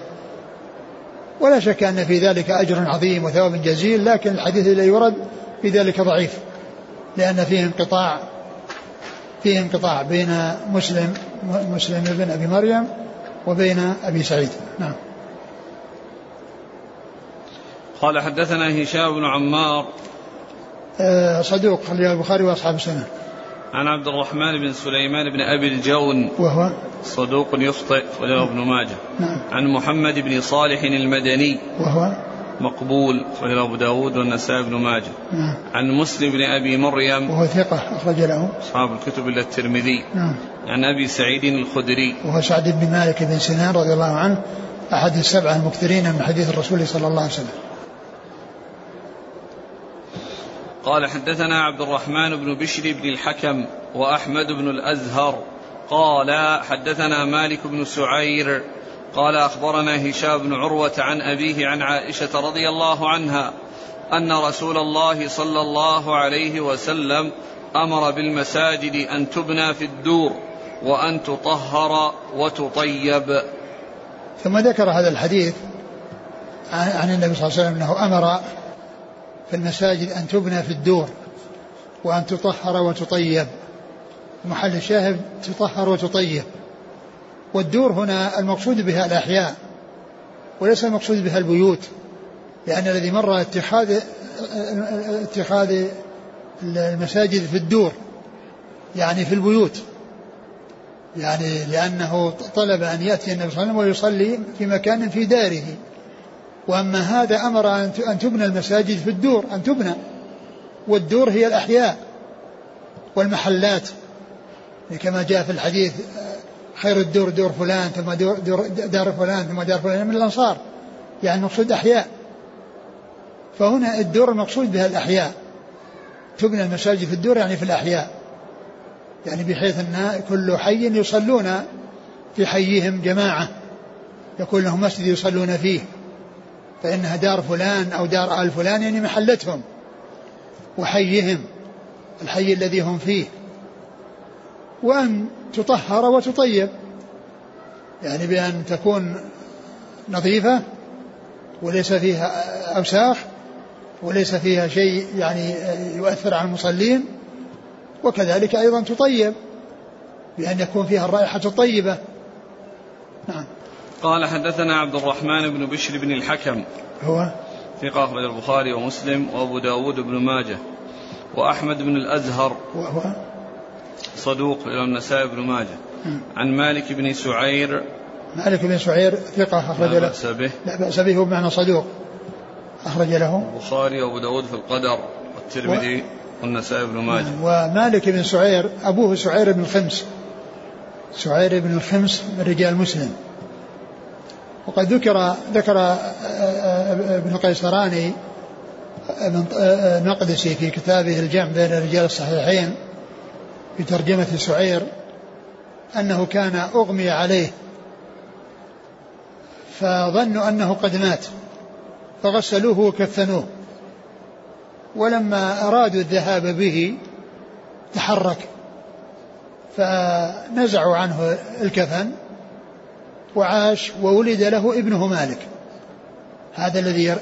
ولا شك أن في ذلك أجر عظيم وثواب جزيل لكن الحديث الذي يورد في ذلك ضعيف لأن فيه انقطاع فيه انقطاع بين مسلم مسلم بن أبي مريم وبين أبي سعيد. نعم. قال حدثنا هشام بن عمار. آه، صدوق خليه البخاري وأصحاب السنة. عن عبد الرحمن بن سليمان بن أبي الجون. وهو؟ صدوق يخطئ وله ابن ماجه. نعم. عن محمد بن صالح المدني. وهو؟ مقبول أخرجه أبو داود والنسائي بن ماجه. نعم. عن مسلم بن أبي مريم. وهو ثقة أخرج له. أصحاب الكتب إلا الترمذي. نعم. عن أبي سعيد الخدري. وهو سعد بن مالك بن سنان رضي الله عنه أحد السبعة المكثرين من حديث الرسول صلى الله عليه وسلم. قال حدثنا عبد الرحمن بن بشر بن الحكم وأحمد بن الأزهر. قال حدثنا مالك بن سعير قال أخبرنا هشام بن عروة عن أبيه عن عائشة رضي الله عنها أن رسول الله صلى الله عليه وسلم أمر بالمساجد أن تبنى في الدور وأن تطهر وتطيب. ثم ذكر هذا الحديث عن النبي صلى الله عليه وسلم أنه أمر في المساجد أن تبنى في الدور وأن تطهر وتطيب. محل الشاهد تطهر وتطيب. والدور هنا المقصود بها الأحياء وليس المقصود بها البيوت لأن الذي مر اتخاذ اتخاذ المساجد في الدور يعني في البيوت يعني لأنه طلب أن يأتي النبي صلى الله عليه وسلم ويصلي في مكان في داره. وأما هذا أمر أن تبنى المساجد في الدور أن تبنى والدور هي الأحياء والمحلات كما جاء في الحديث خير الدور دور فلان ثم دور, دور دار فلان ثم دار فلان من الأنصار. يعني المقصود أحياء. فهنا الدور المقصود بها الأحياء. تبنى المساجد في الدور يعني في الأحياء. يعني بحيث أن كل حي يصلون في حيهم جماعة. يكون لهم مسجد يصلون فيه. فإنها دار فلان أو دار آل فلان يعني محلتهم وحيهم الحي الذي هم فيه. وأن تطهر وتطيب. يعني بأن تكون نظيفة وليس فيها أوساخ وليس فيها شيء يعني يؤثر على المصلين وكذلك أيضا تطيب بأن يكون فيها الرائحة الطيبة. نعم. قال حدثنا عبد الرحمن بن بشر بن الحكم. هو؟ ثقة أخرج البخاري ومسلم وأبو داود بن ماجه وأحمد بن الأزهر. وهو صدوق إلى النسائي بن ماجه. عن مالك بن سعير. مالك بن سعير ثقة أخرج له. لا بأس به. لا بأس به بمعنى صدوق أخرج له. البخاري وأبو داود في القدر والترمذي و... والنسائي بن ماجه. ومالك بن سعير أبوه سعير بن الخمس. سعير بن الخمس من رجال مسلم. وقد ذكر ذكر آه، آه، ابن القيسراني المقدسي في كتابه الجمع بين رجال الصحيحين. في ترجمة سعير أنه كان أغمي عليه فظنوا أنه قد مات فغسلوه وكفنوه ولما أرادوا الذهاب به تحرك فنزعوا عنه الكفن وعاش وولد له ابنه مالك. هذا الذي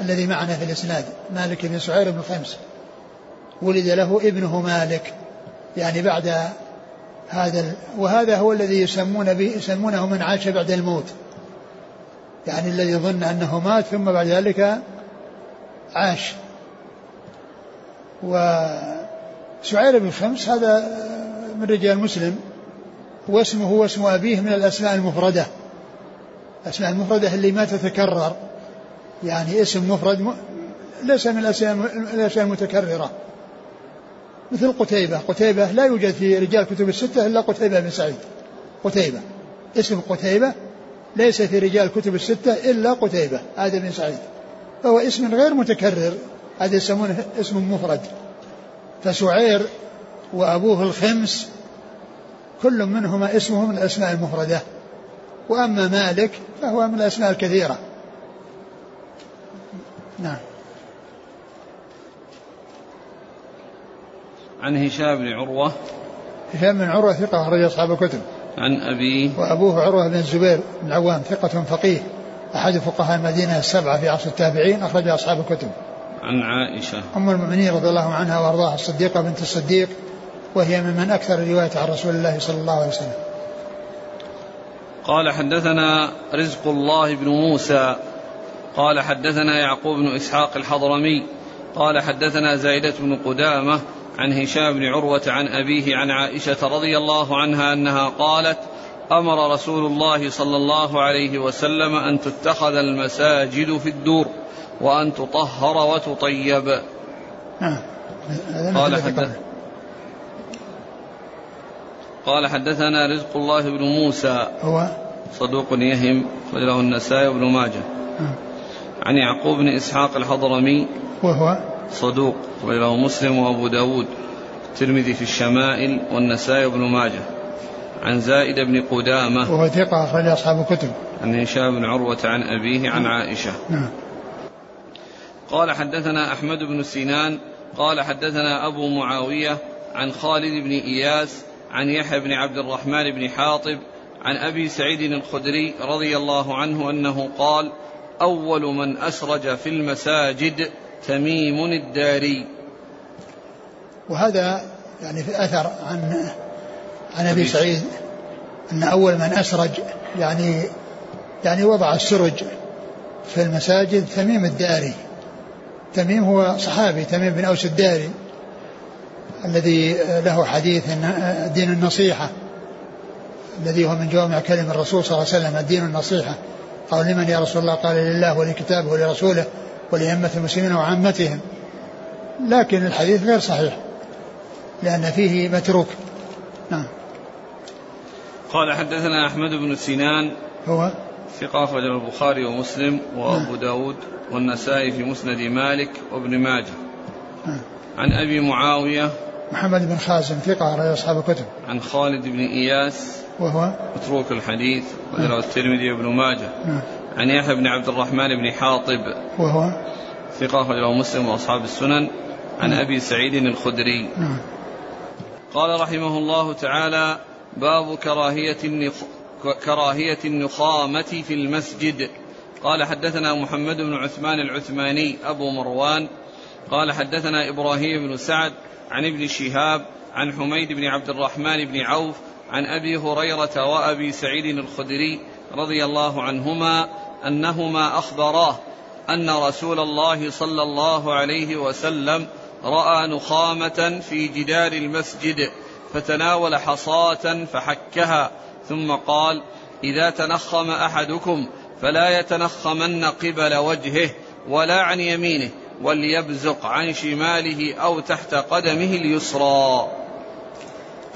الذي معنا في الإسناد مالك بن سعير بن خمس ولد له ابنه مالك. يعني بعد هذا وهذا هو الذي يسمون به يسمونه من عاش بعد الموت. يعني الذي يظن أنه مات ثم بعد ذلك عاش. وسعير بن خمس هذا من رجال مسلم واسمه واسم أبيه من الأسماء المفردة. الأسماء المفردة اللي ما تتكرر. يعني اسم مفرد ليس من الأشياء المتكررة. مثل قتيبة. قتيبة لا يوجد في رجال كتب الستة إلا قتيبة بن سعيد. قتيبة. اسم قتيبة ليس في رجال كتب الستة إلا قتيبة هذا بن سعيد. فهو اسم غير متكرر. هذا يسمونه اسم مفرد. فسعير وأبوه الخمس كل منهما اسمه من الأسماء المفردة. وأما مالك فهو من الأسماء الكثيرة. نعم. عن هشام بن عروة. هشام بن عروة ثقة أخرج أصحاب الكتب. عن أبيه وأبوه عروة بن الزبير بن العوام ثقة فقيه. أحد فقهاء المدينة السبعة في عصر التابعين أخرج أصحاب الكتب. عن عائشة. أم المؤمنين رضي الله عنها وأرضاها الصديقة بنت الصديق وهي ممن أكثر الرواية عن رسول الله صلى الله عليه وسلم. قال حدثنا رزق الله بن موسى. قال حدثنا يعقوب بن إسحاق الحضرمي. قال حدثنا زايدة بن قدامة. عن هشام بن عروة عن أبيه عن عائشة رضي الله عنها أنها قالت أمر رسول الله صلى الله عليه وسلم أن تتخذ المساجد في الدور وأن تطهر وتطيب. نعم. قال حدث قال حدثنا رزق الله بن موسى. هو؟ صدوق يهم له النسائي وابن ماجه. نعم. عن يعقوب بن إسحاق الحضرمي. وهو؟ صدوق له مسلم وأبو داود الترمذي في الشمائل والنسائي وابن ماجه. عن زائد بن قدامة. وهو ثقة أخرج أصحاب الكتب. عن هشام بن عروة عن أبيه عن عائشة. نعم. قال حدثنا أحمد بن سنان قال حدثنا أبو معاوية عن خالد بن إياس عن يحيى بن عبد الرحمن بن حاطب عن أبي سعيد الخدري رضي الله عنه أنه قال أول من أسرج في المساجد تميم الداري. وهذا يعني في اثر عن عن أبي سعيد أن أول من أسرج يعني يعني وضع السرج في المساجد تميم الداري. تميم هو صحابي تميم بن أوس الداري الذي له حديث دين النصيحة الذي هو من جوامع كلم الرسول صلى الله عليه وسلم الدين النصيحة. قال لمن يا رسول الله؟ قال لله ولكتابه ولرسوله. ولأئمة المسلمين وعامتهم. لكن الحديث غير صحيح لأن فيه متروك. نعم. قال حدثنا أحمد بن سنان هو؟ ثقة أخرج البخاري ومسلم وأبو نعم. داود والنسائي في مسند مالك وابن ماجه. نعم. عن أبي معاوية محمد بن خازم ثقة أخرج أصحاب الكتب. عن خالد بن إياس وهو؟ متروك الحديث وله الترمذي وابن ماجه. نعم. عن يحيى بن عبد الرحمن بن حاطب وهو ثقة أخرجه مسلم وأصحاب السنن عن نعم. أبي سعيد الخدري. نعم. قال رحمه الله تعالى باب كراهية النخ... كراهية النخامة في المسجد. قال حدثنا محمد بن عثمان العثماني أبو مروان. قال حدثنا إبراهيم بن سعد عن ابن شهاب عن حميد بن عبد الرحمن بن عوف عن أبي هريرة وأبي سعيد الخدري رضي الله عنهما أنهما أخبراه أن رسول الله صلى الله عليه وسلم رأى نخامة في جدار المسجد فتناول حصاة فحكها ثم قال إذا تنخم أحدكم فلا يتنخمن قبل وجهه ولا عن يمينه وليبزق عن شماله أو تحت قدمه اليسرى.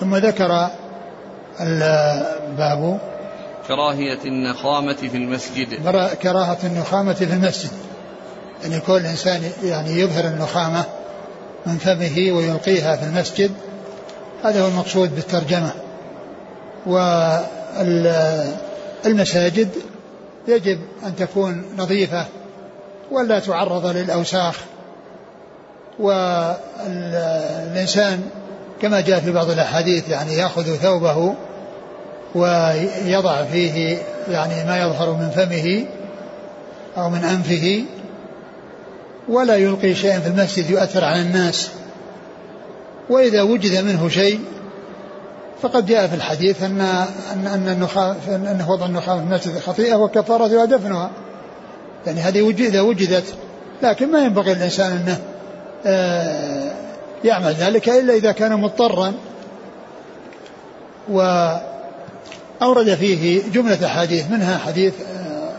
ثم ذكر الباب كراهية النخامة في المسجد. كراهة النخامة في المسجد. يعني كل إنسان يعني يظهر النخامة من فمه ويلقيها في المسجد. هذا هو المقصود بالترجمة. والمساجد يجب أن تكون نظيفة ولا تعرض للأوساخ. والإنسان كما جاء في بعض الأحاديث يعني يأخذ ثوبه ويضع فيه يعني ما يظهر من فمه أو من أنفه ولا يلقي شيئا في المسجد يؤثر على الناس. وإذا وجد منه شيء فقد جاء في الحديث أن أن أن النخاء أنه وضع النخاء في المسجد خطيئة وكفارتها دفنها يعني هذه إذا وجدت لكن ما ينبغي الإنسان أنه آه، يعمل ذلك إلا إذا كان مضطرا. وأورد فيه جملة أحاديث منها حديث آه،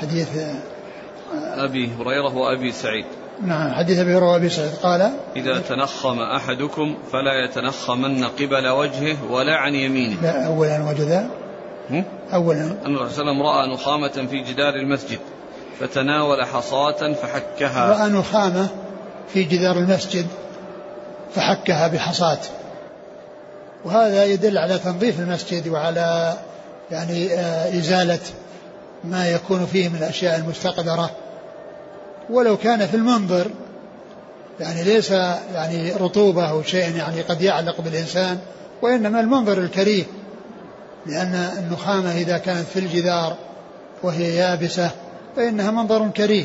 حديث آه، أبي هريرة وأبي سعيد. نعم حديث أبي هريرة وأبي سعيد. قال إذا تنخم أحدكم فلا يتنخمن قبل وجهه ولا عن يمينه. لا أولا وجد أولا. أن الرسول صلى الله عليه وسلم رأى نخامة في جدار المسجد فتناول حصاة فحكها. رأى نخامة في جدار المسجد فحكها بحصاة. وهذا يدل على تنظيف المسجد وعلى يعني آه، إزالة ما يكون فيه من الأشياء المستقدرة. ولو كان في المنظر يعني ليس يعني رطوبة أو شيء يعني قد يعلق بالإنسان وإنما المنظر الكريه لأن النخامة إذا كانت في الجدار وهي يابسة فإنها منظر كريه.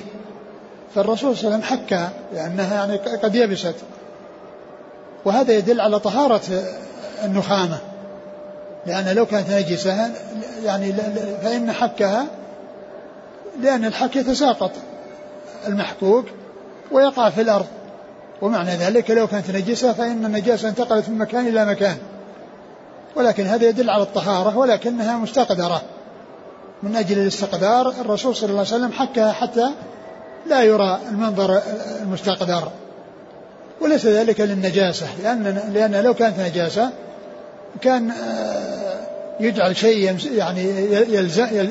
فالرسول صلى الله عليه وسلم حكى لأنها يعني قد يبست. وهذا يدل على طهارة النخامة. لأن لو كانت نجسة يعني فإن حكها لأن الحك يتساقط المحكوك ويقع في الأرض. ومعنى ذلك لو كانت نجسة فإن النجاسة انتقلت من مكان إلى مكان. ولكن هذا يدل على الطهارة ولكنها مستقدرة. من أجل الاستقدار الرسول صلى الله عليه وسلم حكها حتى لا يرى المنظر المستقدر. وليس ذلك للنجاسة لأن لأن لو كانت نجاسة كان آه، يجعل شيء يعني يلزم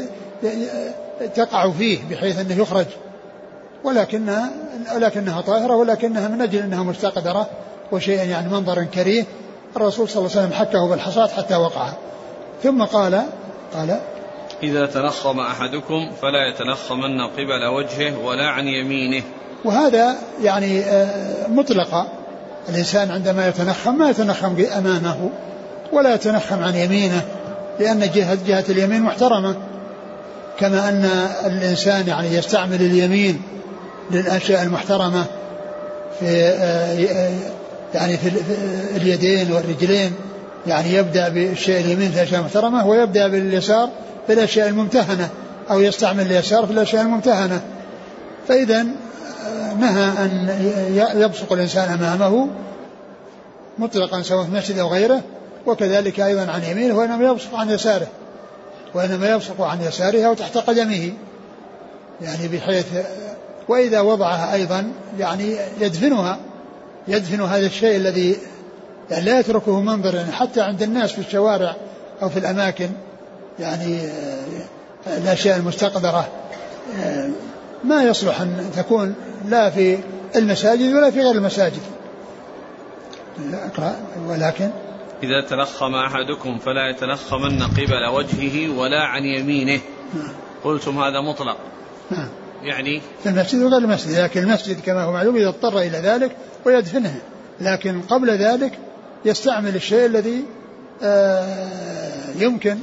تقع فيه بحيث أنه يخرج. ولكنها ولكنها طاهرة ولكنها من أجل أنها مستقدرة وشيء يعني منظر كريه. الرسول صلى الله عليه وسلم حكه بالحصاة حتى وقع. ثم قال قال إذا تنخم أحدكم فلا يتنخمن قبل وجهه ولا عن يمينه. وهذا يعني آه، مطلقة. الإنسان عندما يتنخم ما يتنخم أمامه ولا يتنخم عن يمينه لأن جهة جهة اليمين محترمة. كما أن الإنسان يعني يستعمل اليمين للأشياء المحترمة في آه، يعني في اليدين والرجلين. يعني يبدأ بالشيء اليمين في الأشياء المحترمة ويبدأ باليسار في الأشياء الممتهنة أو يستعمل اليسار في الأشياء الممتهنة. فإذا آه، نهى أن يبصق الإنسان أمامه مطلقا سواء في المسجد أو غيره. وكذلك أيضا عن يمينه وإنما يبصق عن يساره. وإنما يبصق عن يساره أو تحت قدمه. يعني بحيث وإذا وضعها أيضا يعني يدفنها يدفن هذا الشيء الذي يعني لا يتركه منظر يعني حتى عند الناس في الشوارع أو في الأماكن. يعني آه، الأشياء المستقدرة آه، ما يصلح أن تكون لا في المساجد ولا في غير المساجد. ولكن إذا تلخم أحدكم فلا يتلخمن قبل وجهه ولا عن يمينه. نعم. قلتم هذا مطلق. نعم. يعني في المسجد وغير المسجد لكن المسجد كما هو معلوم إذا اضطر إلى ذلك ويدفنه. لكن قبل ذلك يستعمل الشيء الذي آه، يمكن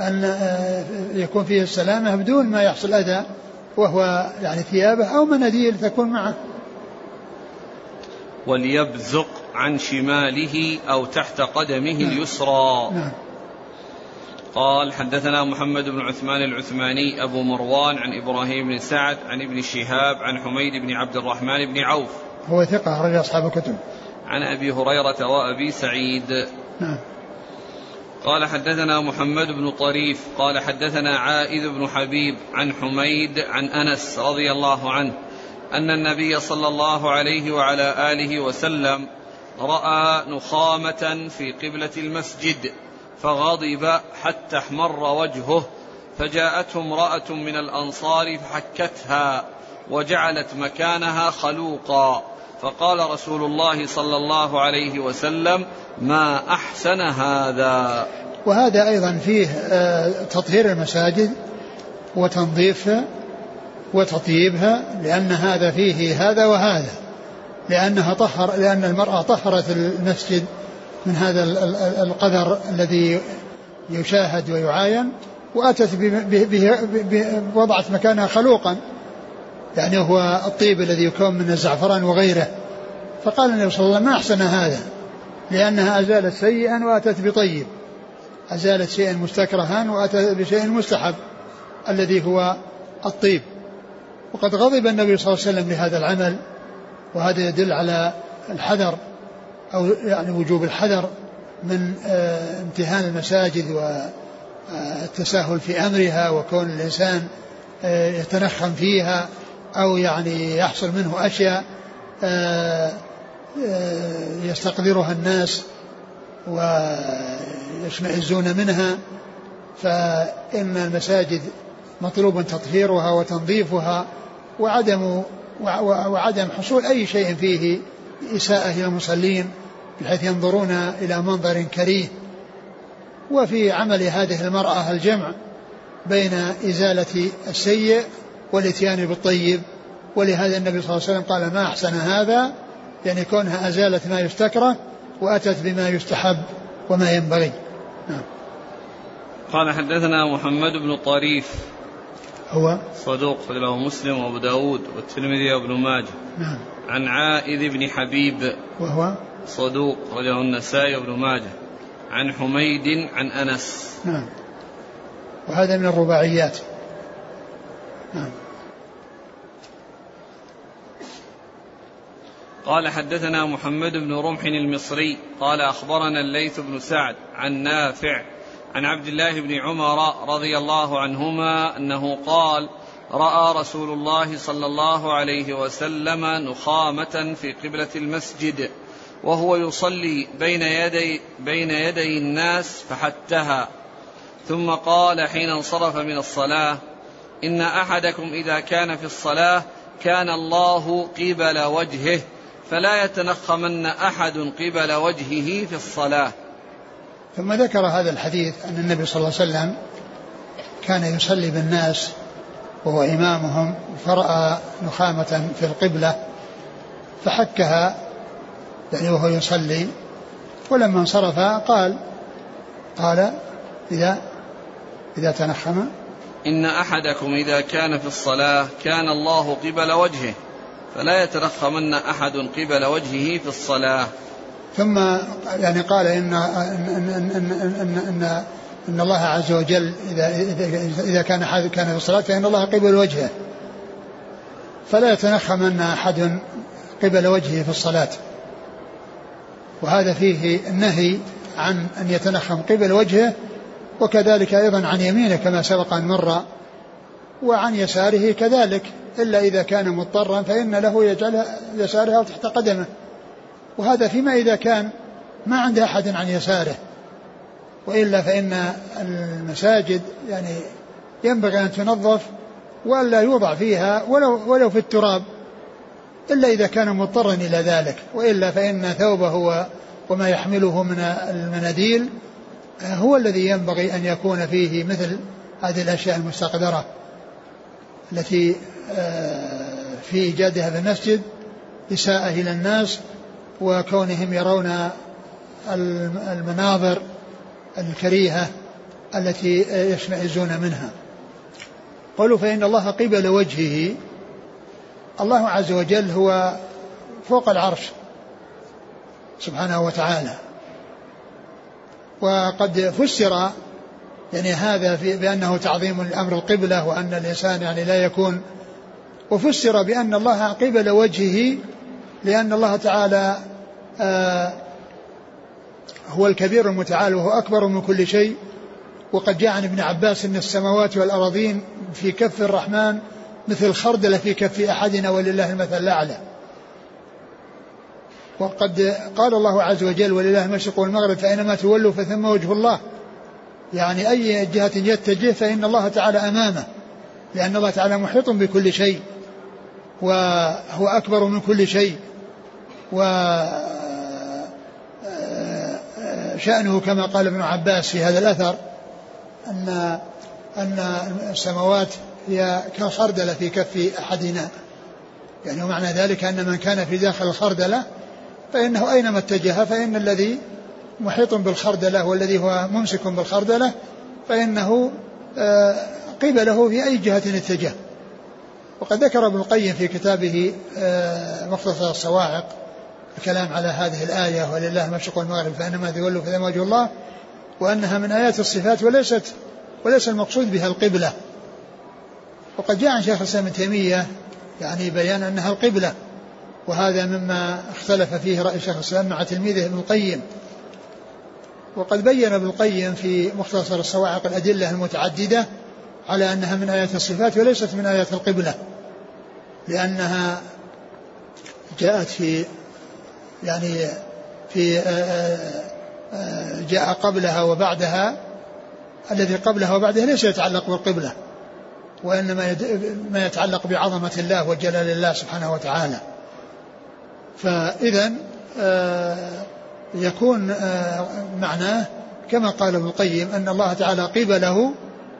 أن آه، يكون فيه السلامة بدون ما يحصل أذى وهو يعني ثيابه أو مناديل تكون معه. وليبزق عن شماله أو تحت قدمه نعم. اليسرى. نعم. قال حدثنا محمد بن عثمان العثماني أبو مروان عن إبراهيم بن سعد عن ابن شهاب عن حميد بن عبد الرحمن بن عوف. هو ثقة أخرج أصحاب الكتب. عن أبي هريرة وأبي سعيد. نعم. قال حدثنا محمد بن طريف. قال حدثنا عائذ بن حبيب عن حميد عن أنس رضي الله عنه أن النبي صلى الله عليه وعلى آله وسلم رأى نخامة في قبلة المسجد فغضب حتى احمر وجهه فجاءته امرأة من الأنصار فحكتها وجعلت مكانها خلوقا. فقال رسول الله صلى الله عليه وسلم ما أحسن هذا؟ وهذا أيضا فيه آه، تطهير المساجد وتنظيفها وتطييبها لأن هذا فيه هذا وهذا. لأنها طهر لأن المرأة طهرت المسجد من هذا القدر الذي يشاهد ويعاين وأتت وضعت مكانها خلوقا. يعني هو الطيب الذي يكون من الزعفران وغيره. فقال النبي صلى الله عليه وسلم ما أحسن هذا؟ لأنها أزالت سيئا وأتت بطيب. أزالت شيئا مستكرها وأتت بشيء مستحب الذي هو الطيب. وقد غضب النبي صلى الله عليه وسلم لهذا العمل. وهذا يدل على الحذر أو يعني وجوب الحذر من آه، امتهان المساجد والتساهل في أمرها وكون الإنسان آه، يتنخم فيها أو يعني يحصل منه أشياء آه، آه، يستقدرها الناس ويشمئزون منها. فإن المساجد مطلوب تطهيرها وتنظيفها وعدم وعدم حصول أي شيء فيه إساءة إلى المصلين بحيث ينظرون إلى منظر كريه. وفي عمل هذه المرأة الجمع بين إزالة السيء والإتيان بالطيب. ولهذا النبي صلى الله عليه وسلم قال ما أحسن هذا؟ يعني كونها أزالت ما يستكره وأتت بما يستحب وما ينبغي. نعم. قال حدثنا محمد بن طريف هو صدوق له مسلم وأبو داود والترمذي وابن ماجه. نعم. عن عائذ بن حبيب وهو صدوق رجله النسائي وابن ماجه. عن حميد عن أنس. نعم. وهذا من الرباعيات. نعم. قال حدثنا محمد بن رمح المصري قال أخبرنا الليث بن سعد عن نافع عن عبد الله بن عمر رضي الله عنهما أنه قال رأى رسول الله صلى الله عليه وسلم نخامة في قبلة المسجد وهو يصلي بين يدي بين يدي الناس فحتها. ثم قال حين انصرف من الصلاة إن أحدكم إذا كان في الصلاة كان الله قبل وجهه فلا يتنخمن أحد قبل وجهه في الصلاة. ثم ذكر هذا الحديث أن النبي صلى الله عليه وسلم كان يصلي بالناس وهو إمامهم فرأى نخامة في القبلة فحكها يعني وهو يصلي. ولما انصرف قال قال إذا إذا تنخم. إن أحدكم إذا كان في الصلاة كان الله قبل وجهه فلا يتنخمن أحد قبل وجهه في الصلاة. ثم يعني قال إن إن إن إن, إن, إن, إن الله عز وجل إذا إذا كان كان في الصلاة فإن الله قبل وجهه. فلا يتنخمن أحد قبل وجهه في الصلاة. وهذا فيه النهي عن أن يتنخم قبل وجهه وكذلك أيضا عن يمينه كما سبق أن مر وعن يساره كذلك إلا إذا كان مضطرا فإن له يجعل يسارها تحت قدمه. وهذا فيما إذا كان ما عند أحد عن يساره. وإلا فإن المساجد يعني ينبغي أن تنظف وألا يوضع فيها ولو, ولو في التراب إلا إذا كان مضطرا إلى ذلك. وإلا فإن ثوبه وما يحمله من المناديل هو الذي ينبغي أن يكون فيه مثل هذه الأشياء المستقدرة التي آه، في إيجادها في المسجد إساءة إلى الناس وكونهم يرون المناظر الكريهة التي يشمئزون منها. قالوا فإن الله قبل وجهه الله عز وجل هو فوق العرش سبحانه وتعالى. وقد فسر يعني هذا في بأنه تعظيم الأمر القبلة وأن الإنسان يعني لا يكون. وفسر بأن الله قبل وجهه لأن الله تعالى آه هو الكبير المتعال وهو أكبر من كل شيء. وقد جاء عن ابن عباس أن السماوات والأراضين في كف الرحمن مثل الخردلة في كف أحدنا ولله المثل الأعلى. وقد قال الله عز وجل ولله المشرق والمغرب فأينما تولوا فثم وجه الله. يعني أي جهة يتجه فإن الله تعالى أمامه لأن الله تعالى محيط بكل شيء وهو أكبر من كل شيء. و شأنه كما قال ابن عباس في هذا الأثر أن أن السماوات هي كخردلة في كف أحدنا. يعني ومعنى ذلك أن من كان في داخل الخردلة فإنه أينما اتجه فإن الذي محيط بالخردلة والذي هو ممسك بالخردلة فإنه آه، قبله في أي جهة اتجه. وقد ذكر ابن القيم في كتابه آه، مختصر الصواعق الكلام على هذه الآية ولله المشرق والمغرب فإنما تولوا فثم وجه الله؟ وأنها من آيات الصفات وليست وليس المقصود بها القبلة. وقد جاء عن شيخ الإسلام ابن تيمية يعني بيان أنها القبلة وهذا مما اختلف فيه رأي شيخ الإسلام مع تلميذه ابن القيم. وقد بين ابن القيم في مختصر الصواعق الأدلة المتعددة على أنها من آيات الصفات وليست من آيات القبلة لأنها جاءت في يعني في آه، آه، آه، جاء قبلها وبعدها الذي قبلها وبعدها ليس يتعلق بالقبلة وإنما ما يتعلق بعظمة الله وجلال الله سبحانه وتعالى. فإذا يكون معناه كما قال ابن القيم أن الله تعالى قبله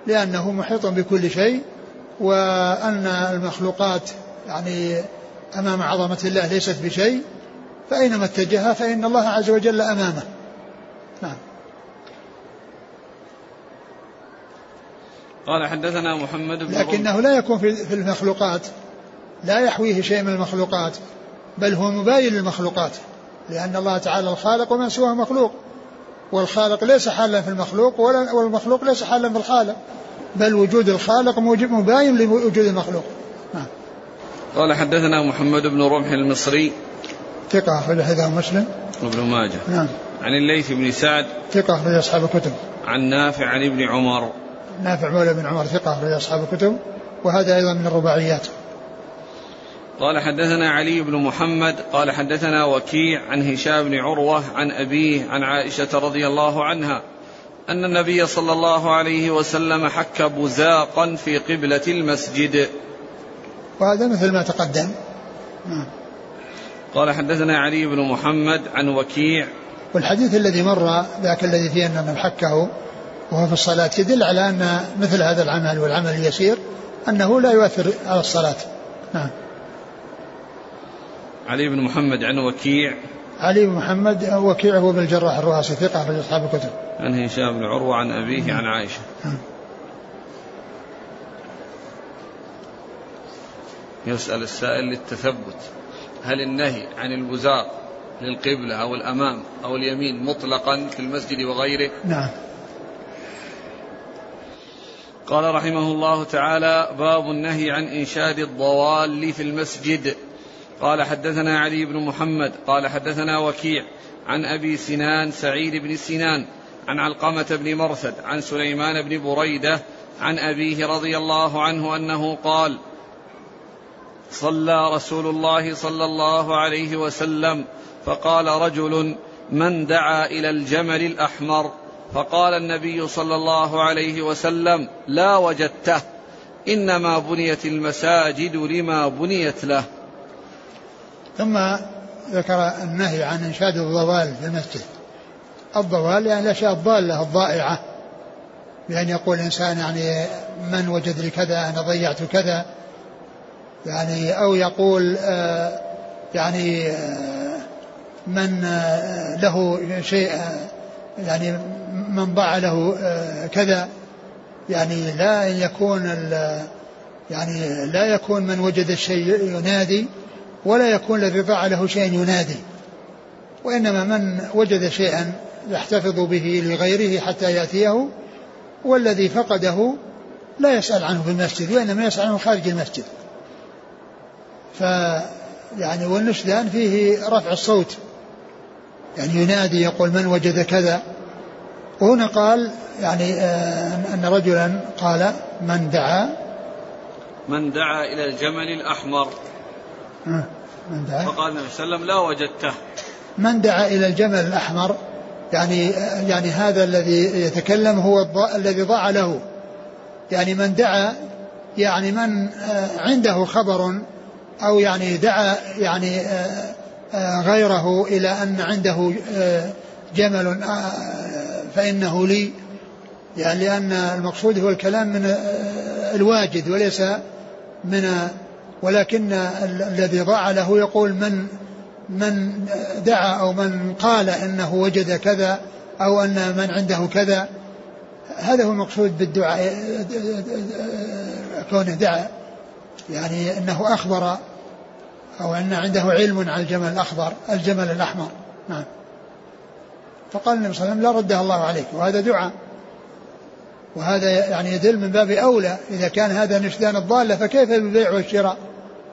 لأنه محيط بكل شيء وأن المخلوقات يعني أمام عظمة الله ليست بشيء فأينما اتجه فإن الله عز وجل أمامه. نعم. قال حدثنا محمد بن لكنه لا يكون في المخلوقات لا يحويه شيء من المخلوقات بل هو مباين للمخلوقات لأن الله تعالى الخالق ومن سواه مخلوق. والخالق ليس حالا في المخلوق ولا والمخلوق ليس حالا في الخالق بل وجود الخالق موجب مباين لوجود المخلوق. نعم. قال حدثنا محمد بن رمح المصري. ثقة أخرج حديثه مسلم. وابن ماجه. نعم. عن الليث بن سعد. ثقة أخرج أصحاب الكتب. عن نافع عن ابن عمر. نافع مولى بن عمر ثقة أخرج أصحاب الكتب. وهذا أيضا من الرباعيات. قال حدثنا علي بن محمد. قال حدثنا وكيع عن هشام بن عروة عن أبيه عن عائشة رضي الله عنها أن النبي صلى الله عليه وسلم حك بزاقا في قبلة المسجد. وهذا مثل ما تقدم. نعم. قال حدثنا علي بن محمد عن وكيع. والحديث الذي مر ذاك الذي فيه أنه حكه وهو في الصلاة يدل على أن مثل هذا العمل والعمل اليسير أنه لا يؤثر على الصلاة. نعم. علي بن محمد عن وكيع. علي بن محمد وكيع هو بن الجراح الرؤاسي ثقة في أصحاب الكتب. عن هشام بن عروة عن أبيه عن عائشة. نعم. يسأل السائل للتثبت. هل النهي عن البزاق للقبلة أو الأمام أو اليمين مطلقا في المسجد وغيره؟ نعم. قال رحمه الله تعالى باب النهي عن إنشاد الضوال في المسجد. قال حدثنا علي بن محمد. قال حدثنا وكيع عن أبي سنان سعيد بن سنان عن علقمة بن مرثد عن سليمان بن بريدة عن أبيه رضي الله عنه أنه قال صلى رسول الله صلى الله عليه وسلم فقال رجل من دعا إلى الجمل الأحمر؟ فقال النبي صلى الله عليه وسلم لا وجدته إنما بنيت المساجد لما بنيت له. ثم ذكر النهي عن إنشاد الضوال في المسجد. الضوال يعني الأشياء الضالة الضائعة بأن يقول الإنسان يعني من وجد لي كذا أنا ضيعت كذا. يعني أو يقول آه، يعني آه، من آه، له شيء يعني من ضاع له كذا. يعني لا يكون يعني لا يكون من وجد الشيء ينادي ولا يكون الذي ضاع له شيء ينادي. وإنما من وجد شيئا يحتفظ به لغيره حتى يأتيه والذي فقده لا يسأل عنه في المسجد وإنما يسأل عنه خارج المسجد. ف يعني والنشدان فيه رفع الصوت. يعني ينادي يقول من وجد كذا. وهنا قال يعني آه أن رجلا قال من دعا. من دعا إلى الجمل الأحمر. آه، من دعا. فقال النبي صلى الله عليه وسلم لا وجدته. من دعا إلى الجمل الأحمر يعني يعني هذا الذي يتكلم هو الذي ضاع له. يعني من دعا يعني من آه، عنده خبر أو يعني دعا يعني آه، آه، غيره إلى أن عنده آه، جمل فإنه لي يعني لأن المقصود هو الكلام من الواجد وليس من ولكن الذي ضاع له يقول من من دعا أو من قال إنه وجد كذا أو أن من عنده كذا. هذا هو المقصود بالدعاء كونه دعا. يعني أنه أخبر أو أن عنده علم عن الجمل الأخضر الجمل الأحمر. نعم. فقال النبي صلى الله عليه وسلم لا ردها الله عليك وهذا دعاء. وهذا يعني يدل من باب أولى إذا كان هذا نشدان الضالة فكيف بالبيع والشراء؟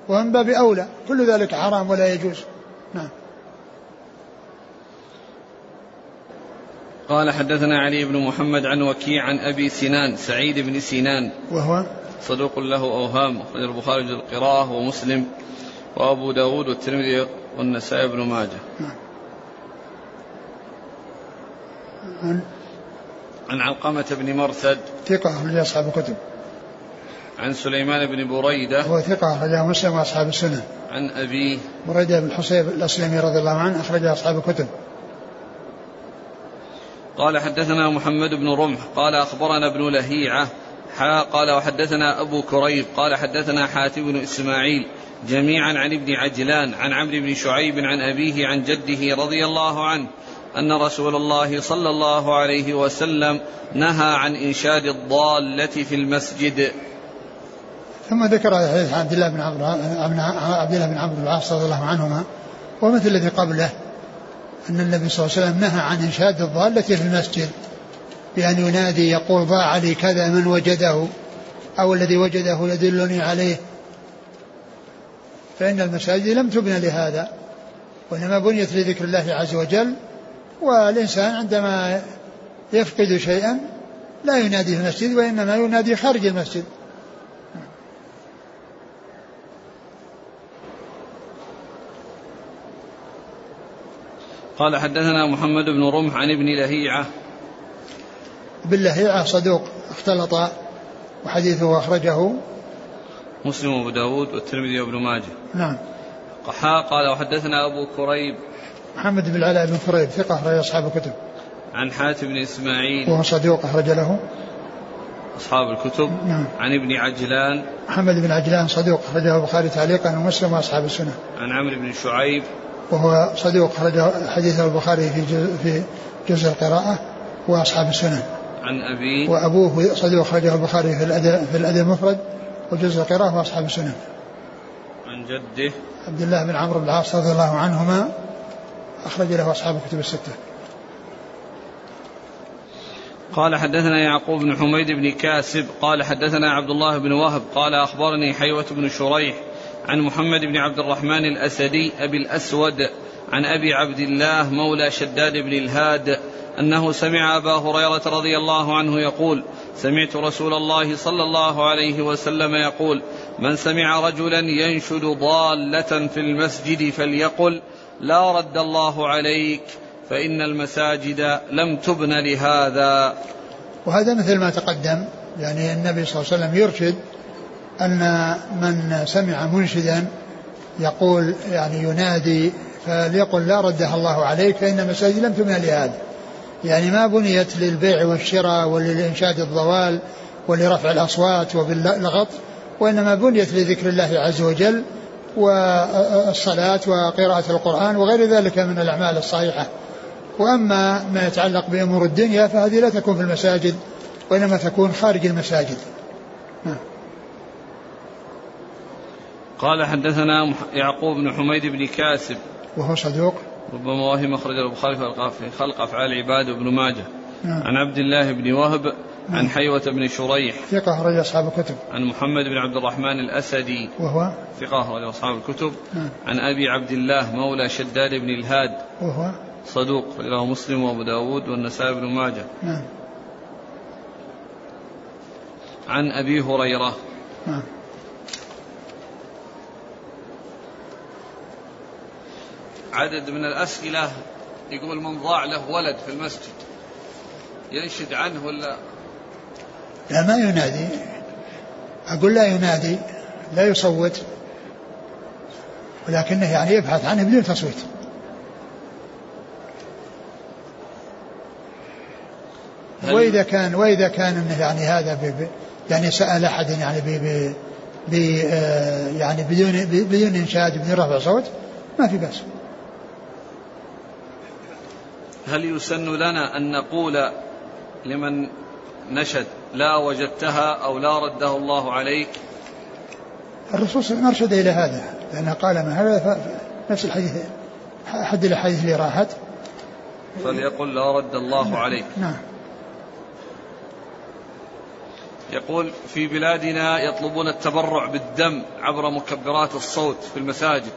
ومن باب أولى كل ذلك حرام ولا يجوز. نعم. قال حدثنا علي بن محمد عن وكيع عن أبي سنان سعيد بن سنان. وهو؟ صدوق له أوهام أخرج البخاري القراءة ومسلم وأبو داود والترمذي والنسائي بن ماجه. عن عن علقمة بن مرثد. ثقة أخرج أصحاب الكتب. عن سليمان بن بريدة. هو ثقة أخرجه مسلم وأصحاب السنن عن أبيه بريدة بن حصيب الأسلمي رضي الله عنه أخرج أصحاب الكتب. قال حدثنا محمد بن رمح. قال أخبرنا ابن لهيعة قال وحدثنا أبو كريب قال حدثنا حاتم بن إسماعيل جميعا عن ابن عجلان عن عمرو بن شعيب عن أبيه عن جده رضي الله عنه أن رسول الله صلى الله عليه وسلم نهى عن إنشاد الضالة في المسجد. ثم ذكر حديث عبد الله بن عمرو عبد الله بن عمرو العاص رضي الله عنهما ومثل الذي قبله أن النبي صلى الله عليه وسلم نهى عن إنشاد الضالة في المسجد. بأن ينادي يقول ضاع لي كذا من وجده أو الذي وجده يدلني عليه. فإن المساجد لم تبنى لهذا وإنما بنيت لذكر الله عز وجل والإنسان عندما يفقد شيئا لا ينادي في المسجد وإنما ينادي خارج المسجد. قال حدثنا محمد بن رمح عن ابن لهيعة ابن لهيعة صدوق اختلط وحديثه أخرجه. مسلم وأبو داود والترمذي وابن ماجه. نعم. قحاء قال وحدثنا أبو كريب. محمد بن العلاء بن كريب ثقة أخرج أصحاب الكتب. عن حاتم بن إسماعيل. وهو صدوق أخرج له. أصحاب الكتب. نعم. عن ابن عجلان. محمد بن عجلان صدوق أخرجه البخاري تعليقا ومسلم وأصحاب السنة. عن عمرو بن شعيب. وهو صدوق أخرجه حديثه البخاري في جزء في جزء القراءة وأصحاب السنة. عن أبي وأبوه صدوق أخرجه البخاري في الأدب في الأدب المفرد وجزء القراءة وأصحاب السنة. عن جده عبد الله بن عمرو بن العاص رضي الله عنهما أخرج له أصحاب الكتب الستة. قال حدثنا يعقوب بن حميد بن كاسب قال حدثنا عبد الله بن وهب قال أخبرني حيوة بن شريح عن محمد بن عبد الرحمن الأسدي أبي الأسود عن أبي عبد الله مولى شداد بن الهاد أنه سمع أبا هريرة رضي الله عنه يقول سمعت رسول الله صلى الله عليه وسلم يقول من سمع رجلا ينشد ضالة في المسجد فليقل لا رد الله عليك فإن المساجد لم تبن لهذا. وهذا مثل ما تقدم يعني النبي صلى الله عليه وسلم يرشد أن من سمع منشدا يقول يعني ينادي فليقل لا ردها الله عليك فإن المساجد لم تبنى لهذا. يعني ما بنيت للبيع والشراء وللإنشاد الضوال ولرفع الأصوات وباللغط وإنما بنيت لذكر الله عز وجل والصلاة وقراءة القرآن وغير ذلك من الأعمال الصحيحة. وأما ما يتعلق بأمور الدنيا فهذه لا تكون في المساجد وإنما تكون خارج المساجد. نعم. قال حدثنا يعقوب بن حميد بن كاسب. وهو صدوق. ربما وهم أخرج البخاري في خلق أفعال العباد وابن ماجه. نعم. عن عبد الله بن وهب عن نعم. حيوة بن شريح. ثقة أخرج أصحاب الكتب. عن محمد بن عبد الرحمن الأسدي. وهو؟ ثقة أخرج أصحاب الكتب. نعم. عن أبي عبد الله مولى شداد بن الهاد. وهو؟ صدوق رواه مسلم وأبو داود والنسائي بن ماجه. نعم. عن أبي هريرة. نعم. عدد من الأسئلة يقول من ضاع له ولد في المسجد. ينشد عنه ولا؟ لا ما ينادي. أقول لا ينادي لا يصوت ولكنه يعني يبحث عنه بدون تصويت. وإذا كان وإذا كان إنه يعني هذا ب يعني سأل أحد يعني ب ب ب آه، يعني بدون بدون إنشاد بدون رفع صوت ما في بأس. هل يسن لنا أن نقول لمن نشد لا وجدتها أو لا رده الله عليك؟ الرسول صلى الله عليه وسلم أرشد إلى هذا لأنه قال من هذا نفس الحديث أحد الأحاديث اللي راحت فليقل لا رد الله عليك. نعم. يقول في بلادنا يطلبون التبرع بالدم عبر مكبرات الصوت في المساجد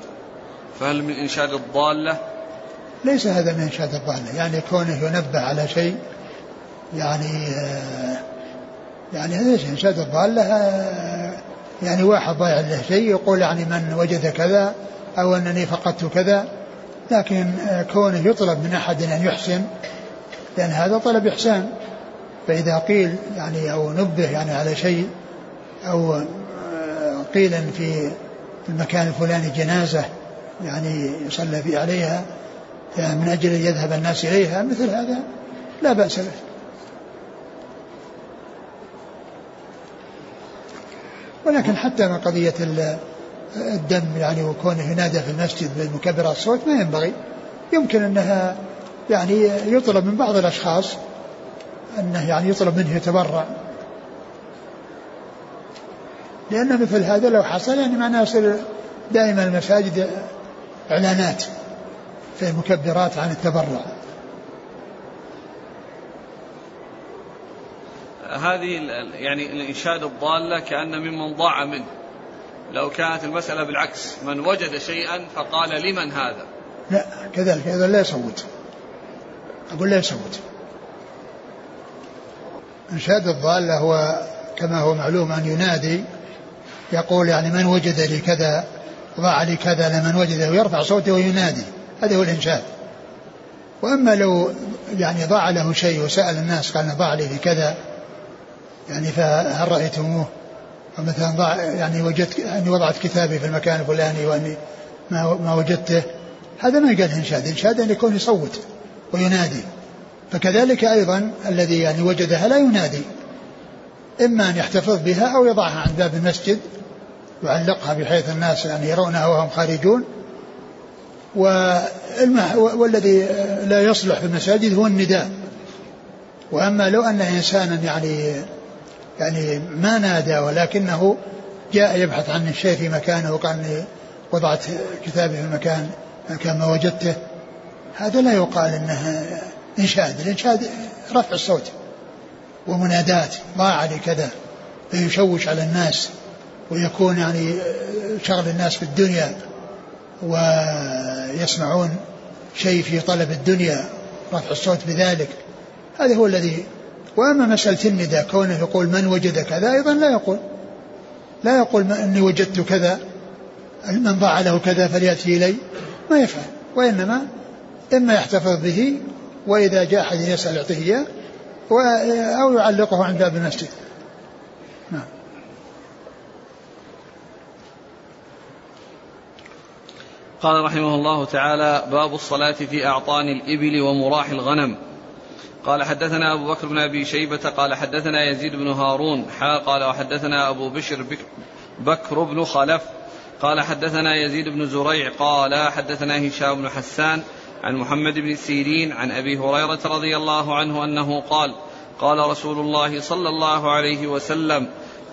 فهل من إنشاد الضالة؟ ليس هذا من إنشاد الضالة يعني كونه ينبه على شيء يعني آه، يعني هذا إنشاد الضالة آه، يعني واحد ضايع له شيء يقول يعني من وجد كذا أو أنني فقدت كذا. لكن آه، كونه يطلب من أحد أن يحسن لأن هذا طلب إحسان. فإذا قيل يعني أو نبه يعني على شيء أو قيل في المكان الفلاني جنازة يعني يصلى عليها من أجل أن يذهب الناس إليها مثل هذا لا بأس به. ولكن حتى من قضية الدم يعني وكونه ينادى في المسجد بالمكبرات الصوت ما ينبغي. يمكن أنها يعني يطلب من بعض الأشخاص أنه يعني يطلب منه يتبرع. لأن مثل هذا لو حصل يعني معناه يصير دائما المساجد إعلانات. في المكبرات عن التبرع. هذه يعني الإنشاد الضالة كأن ممن ضاع منه. لو كانت المسألة بالعكس من وجد شيئا فقال لمن هذا؟ لا كذلك. هذا لا يصوت. أقول لا يصوت. إنشاد الضالة هو كما هو معلوم أن ينادي يقول يعني من وجد لي كذا ضاع لي كذا لمن وجده ويرفع صوته وينادي. هذا هو الإنشاد وأما لو يعني ضاع له شيء وسأل الناس قال ضاع لي كذا يعني فهل رأيتموه؟ ومثلا ضاع يعني وجدت أني وضعت كتابي في المكان الفلاني وأني ما ما وجدته هذا ما يقال إنشاد إنشاد أن يكون يصوت وينادي. فكذلك أيضا الذي يعني وجدها لا ينادي. إما أن يحتفظ بها أو يضعها عند باب المسجد يعلقها بحيث الناس يعني يرونها وهم خارجون والذي لا يصلح في المساجد هو النداء. وأما لو أن إنسانا يعني يعني ما نادى ولكنه جاء يبحث عن الشيء في مكانه وقال وضعت كتابي في المكان مكان ما وجدته هذا لا يقال إنه إنشاد. الإنشاد رفع الصوت ومنادات. ضاع لي كذا. فيشوش على الناس ويكون يعني شغل الناس في الدنيا. ويسمعون شيء في طلب الدنيا رفع الصوت بذلك. هذا هو الذي وأما مسألة النداء كونه يقول من وجد كذا أيضا لا يقول. لا يقول إني وجدت كذا من ضاع له كذا فليأتي إلي. ما يفعل. وإنما إما يحتفظ به وإذا جاء أحد يسأل يعطيه إياه أو يعلقه عند باب المسجد. نعم. قال رحمه الله تعالى باب الصلاة في أعطان الإبل ومراح الغنم. قال حدثنا أبو بكر بن أبي شيبة قال حدثنا يزيد بن هارون حا قال وحدثنا أبو بشر بكر بن خلف قال حدثنا يزيد بن زريع قال حدثنا هشام بن حسان عن محمد بن سيرين عن أبي هريرة رضي الله عنه أنه قال قال رسول الله صلى الله عليه وسلم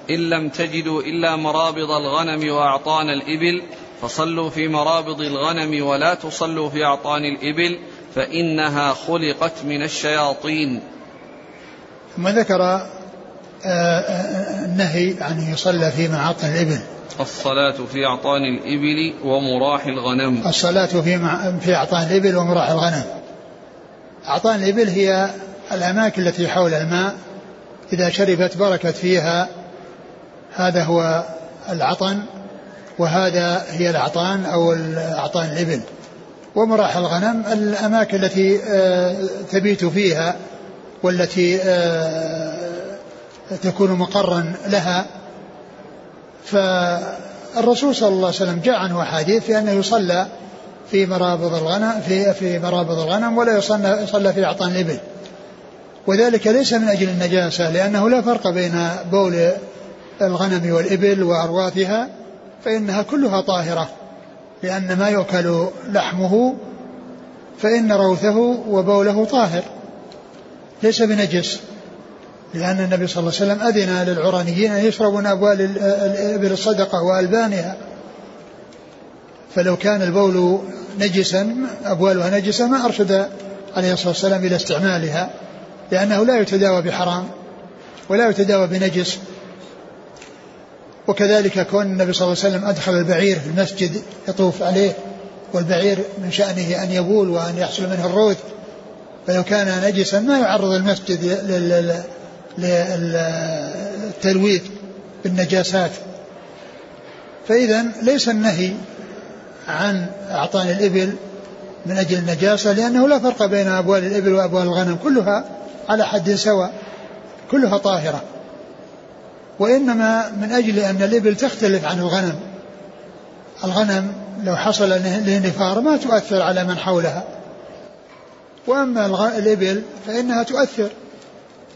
إن لم تجدوا إلا مرابض الغنم وأعطان الإبل فصلوا في مرابض الغنم ولا تصلوا في أعطان الإبل فإنها خلقت من الشياطين. ثم ذكر آه، آه، النهي عن يصلى في معاطن الإبل. الصلاة في أعطان الإبل ومراح الغنم. الصلاة في مع... في أعطان الإبل ومراح الغنم. أعطان الإبل هي الأماكن التي حول الماء. إذا شربت بركت فيها هذا هو العطن. وهذا هي الأعطان أو أعطان الإبل. ومراح الغنم الأماكن التي آه، تبيت فيها والتي آه، تكون مقرا لها. فالرسول صلى الله عليه وسلم جاء عنه أحاديث في أنه يصلى في مرابض الغنم في في مرابض الغنم ولا يصلى يصلى في أعطان الإبل. وذلك ليس من أجل النجاسة لأنه لا فرق بين بول الغنم والإبل وأرواثها فإنها كلها طاهرة لأن ما يؤكل لحمه فإن روثه وبوله طاهر. ليس بنجس لأن النبي صلى الله عليه وسلم أذن للعرانيين أن يشربوا من أبوال الإبل الصدقة وألبانها. فلو كان البول نجسا أبوالها نجسة ما أرشد عليه الصلاة والسلام إلى استعمالها لأنه لا يتداوى بحرام ولا يتداوى بنجس. وكذلك كون النبي صلى الله عليه وسلم أدخل البعير في المسجد يطوف عليه والبعير من شأنه أن يبول وأن يحصل منه الروث. فلو كان نجسا ما يعرض المسجد للتلويث بالنجاسات. فإذا ليس النهي عن أعطان الإبل من أجل النجاسة لأنه لا فرق بين أبوال الإبل وأبوال الغنم كلها على حد سواء كلها طاهرة. وإنما من أجل أن الإبل تختلف عن الغنم. الغنم لو حصل له نفار ما تؤثر على من حولها. وأما الإبل فإنها تؤثر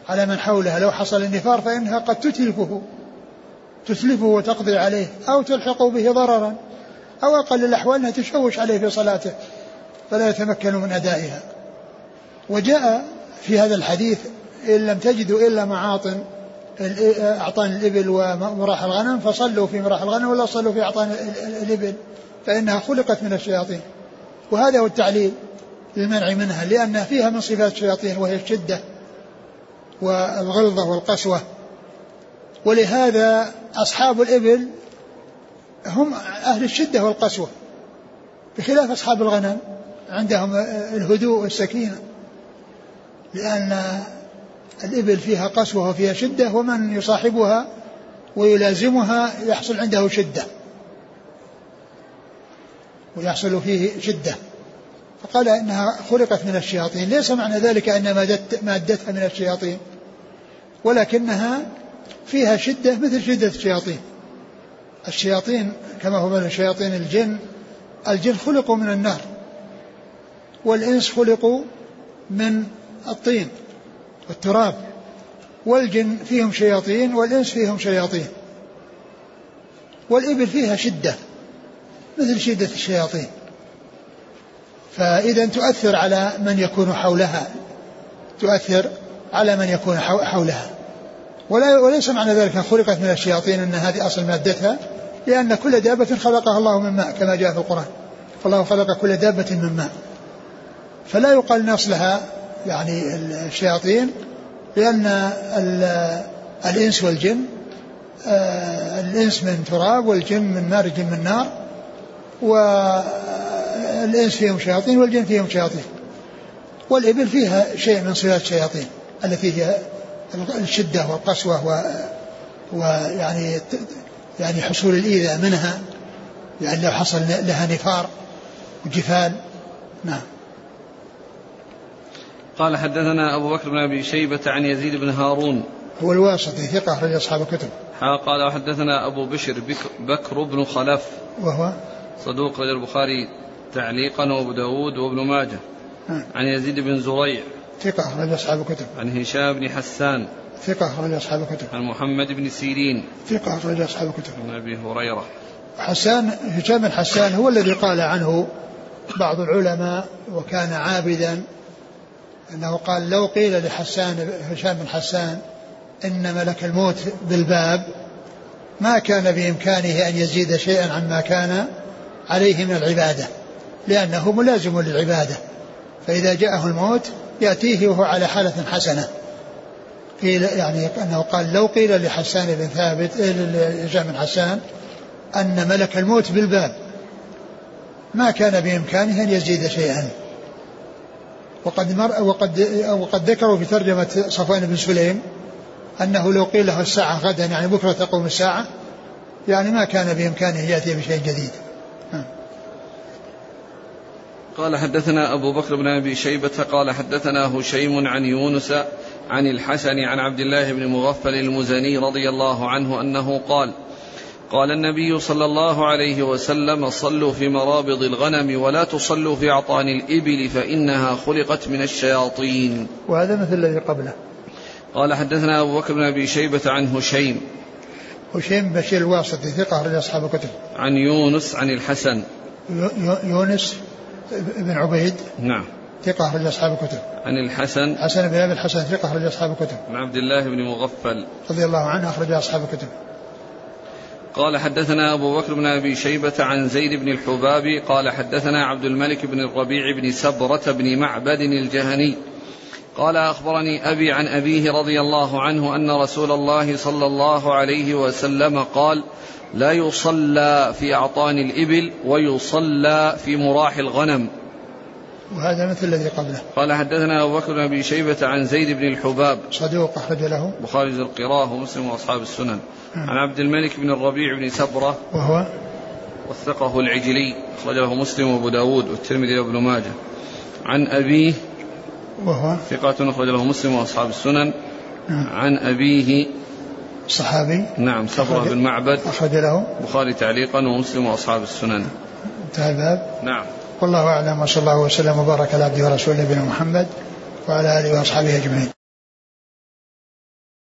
على من حولها. لو حصل النفار فإنها قد تتلفه. تتلفه وتقضي عليه. أو تلحق به ضررا. أو أقل الأحوال أنها تشوش عليه في صلاته. فلا يتمكن من أدائها. وجاء في هذا الحديث إن لم تجدوا إلا معاطن. أعطان الإبل ومراح الغنم فصلوا في مراح الغنم ولا صلوا في أعطان الإبل فإنها خلقت من الشياطين. وهذا هو التعليل للمنع منها لأن فيها من صفات الشياطين وهي الشدة والغلظة والقسوة. ولهذا أصحاب الإبل هم أهل الشدة والقسوة بخلاف أصحاب الغنم عندهم الهدوء والسكينة لأن الإبل فيها قسوة وفيها شدة ومن يصاحبها ويلازمها يحصل عنده شدة. ويحصل فيه شدة. فقال إنها خلقت من الشياطين. ليس معنى ذلك أن مادتها من الشياطين ولكنها فيها شدة مثل شدة الشياطين. الشياطين كما هو من شياطين الجن الجن خلقوا من النار والإنس خلقوا من الطين. والتراب والجن فيهم شياطين والإنس فيهم شياطين والإبل فيها شدة مثل شدة الشياطين فإذا تؤثر على من يكون حولها تؤثر على من يكون حولها ولا وليس معنى ذلك خلقت من الشياطين أن هذه أصل مادتها لأن كل دابة خلقها الله من ماء كما جاء في القرآن. فالله خلق كل دابة من ماء. فلا يقال أن أصلها يعني الشياطين لأن الإنس والجن آه، الإنس من تراب والجن من مارج من نار والإنس فيهم شياطين والجن فيهم شياطين. والإبل فيها شيء من صفات الشياطين التي هي الشدة والقسوة و ويعني يعني حصول الإيذاء منها يعني لو حصل لها نفار وجفال نعم. قال حدثنا أبو بكر بن أبي شيبة عن يزيد بن هارون. هو الواسطي ثقة أخرج أصحاب الكتب. قال وحدثنا أبو بشر بكر بن خلف. وهو؟ صدوق رجل البخاري تعليقا وأبو داود وابن ماجه. نعم. عن يزيد بن زريع. ثقة أخرج أصحاب الكتب. عن هشام بن حسان. ثقة أخرج أصحاب الكتب. عن محمد بن سيرين. ثقة أخرج أصحاب الكتب. عن أبي هريرة. حسان هشام بن حسان هو الذي قال عنه بعض العلماء وكان عابدا أنه قال لو قيل لحسان هشام بن حسان إن ملك الموت بالباب ما كان بإمكانه أن يزيد شيئا عما كان عليه من العبادة لأنه ملازم للعبادة. فإذا جاءه الموت يأتيه وهو على حالة حسنة. قيل يعني أنه قال لو قيل لحسان بن ثابت لهشام بن حسان أن ملك الموت بالباب ما كان بإمكانه أن يزيد شيئا. وقد مر وقد وقد ذكروا في ترجمة صفوان بن سليم أنه لو قيل له الساعة غدا يعني بكرة تقوم الساعة يعني ما كان بإمكانه يأتي بشيء جديد. قال حدثنا أبو بكر بن أبي شيبة قال حدثنا هشيم عن يونس عن الحسن عن عبد الله بن مغفل المزني رضي الله عنه أنه قال قال النبي صلى الله عليه وسلم صلوا في مرابض الغنم ولا تصلوا في أعطان الإبل فإنها خلقت من الشياطين. وهذا مثل الذي قبله. قال حدثنا أبو بكر بن أبي شيبة عن هشيم. هشيم بشير الواسطي ثقة أخرج أصحاب الكتب. عن يونس عن الحسن. يونس بن عبيد نعم. ثقة أخرج أصحاب الكتب. عن الحسن. حسن بن أبي الحسن ثقة أخرج أصحاب الكتب. عن عبد الله بن مغفل. رضي الله عنه أخرج أصحاب الكتب. قال حدثنا أبو بكر بن أبي شيبة عن زيد بن الحباب قال حدثنا عبد الملك بن الربيع بن سبرة بن معبد الجهني قال أخبرني أبي عن أبيه رضي الله عنه أن رسول الله صلى الله عليه وسلم قال لا يصلى في أعطان الإبل ويصلى في مراح الغنم. وهذا مثل الذي قبله. قال حدثنا أبو بكر بن أبي شيبة عن زيد بن الحباب. صدوق أخرج له. بخاري القراءة ومسلم وأصحاب السنن. عن عبد الملك بن الربيع بن سبرة وهو؟ وثقه العجلي أخرجه مسلم وأبو داود والترمذي وابن ماجه. عن أبيه وهو؟ ثقة أخرج له مسلم وأصحاب السنن. نعم. عن أبيه صحابي؟ نعم صفوة بن معبد. أخرج له؟ البخاري تعليقا ومسلم وأصحاب السنن. انتهى الباب. نعم. والله أعلم وصلى الله وسلم وبارك على عبده ورسوله نبينا محمد وعلى آله وأصحابه أجمعين.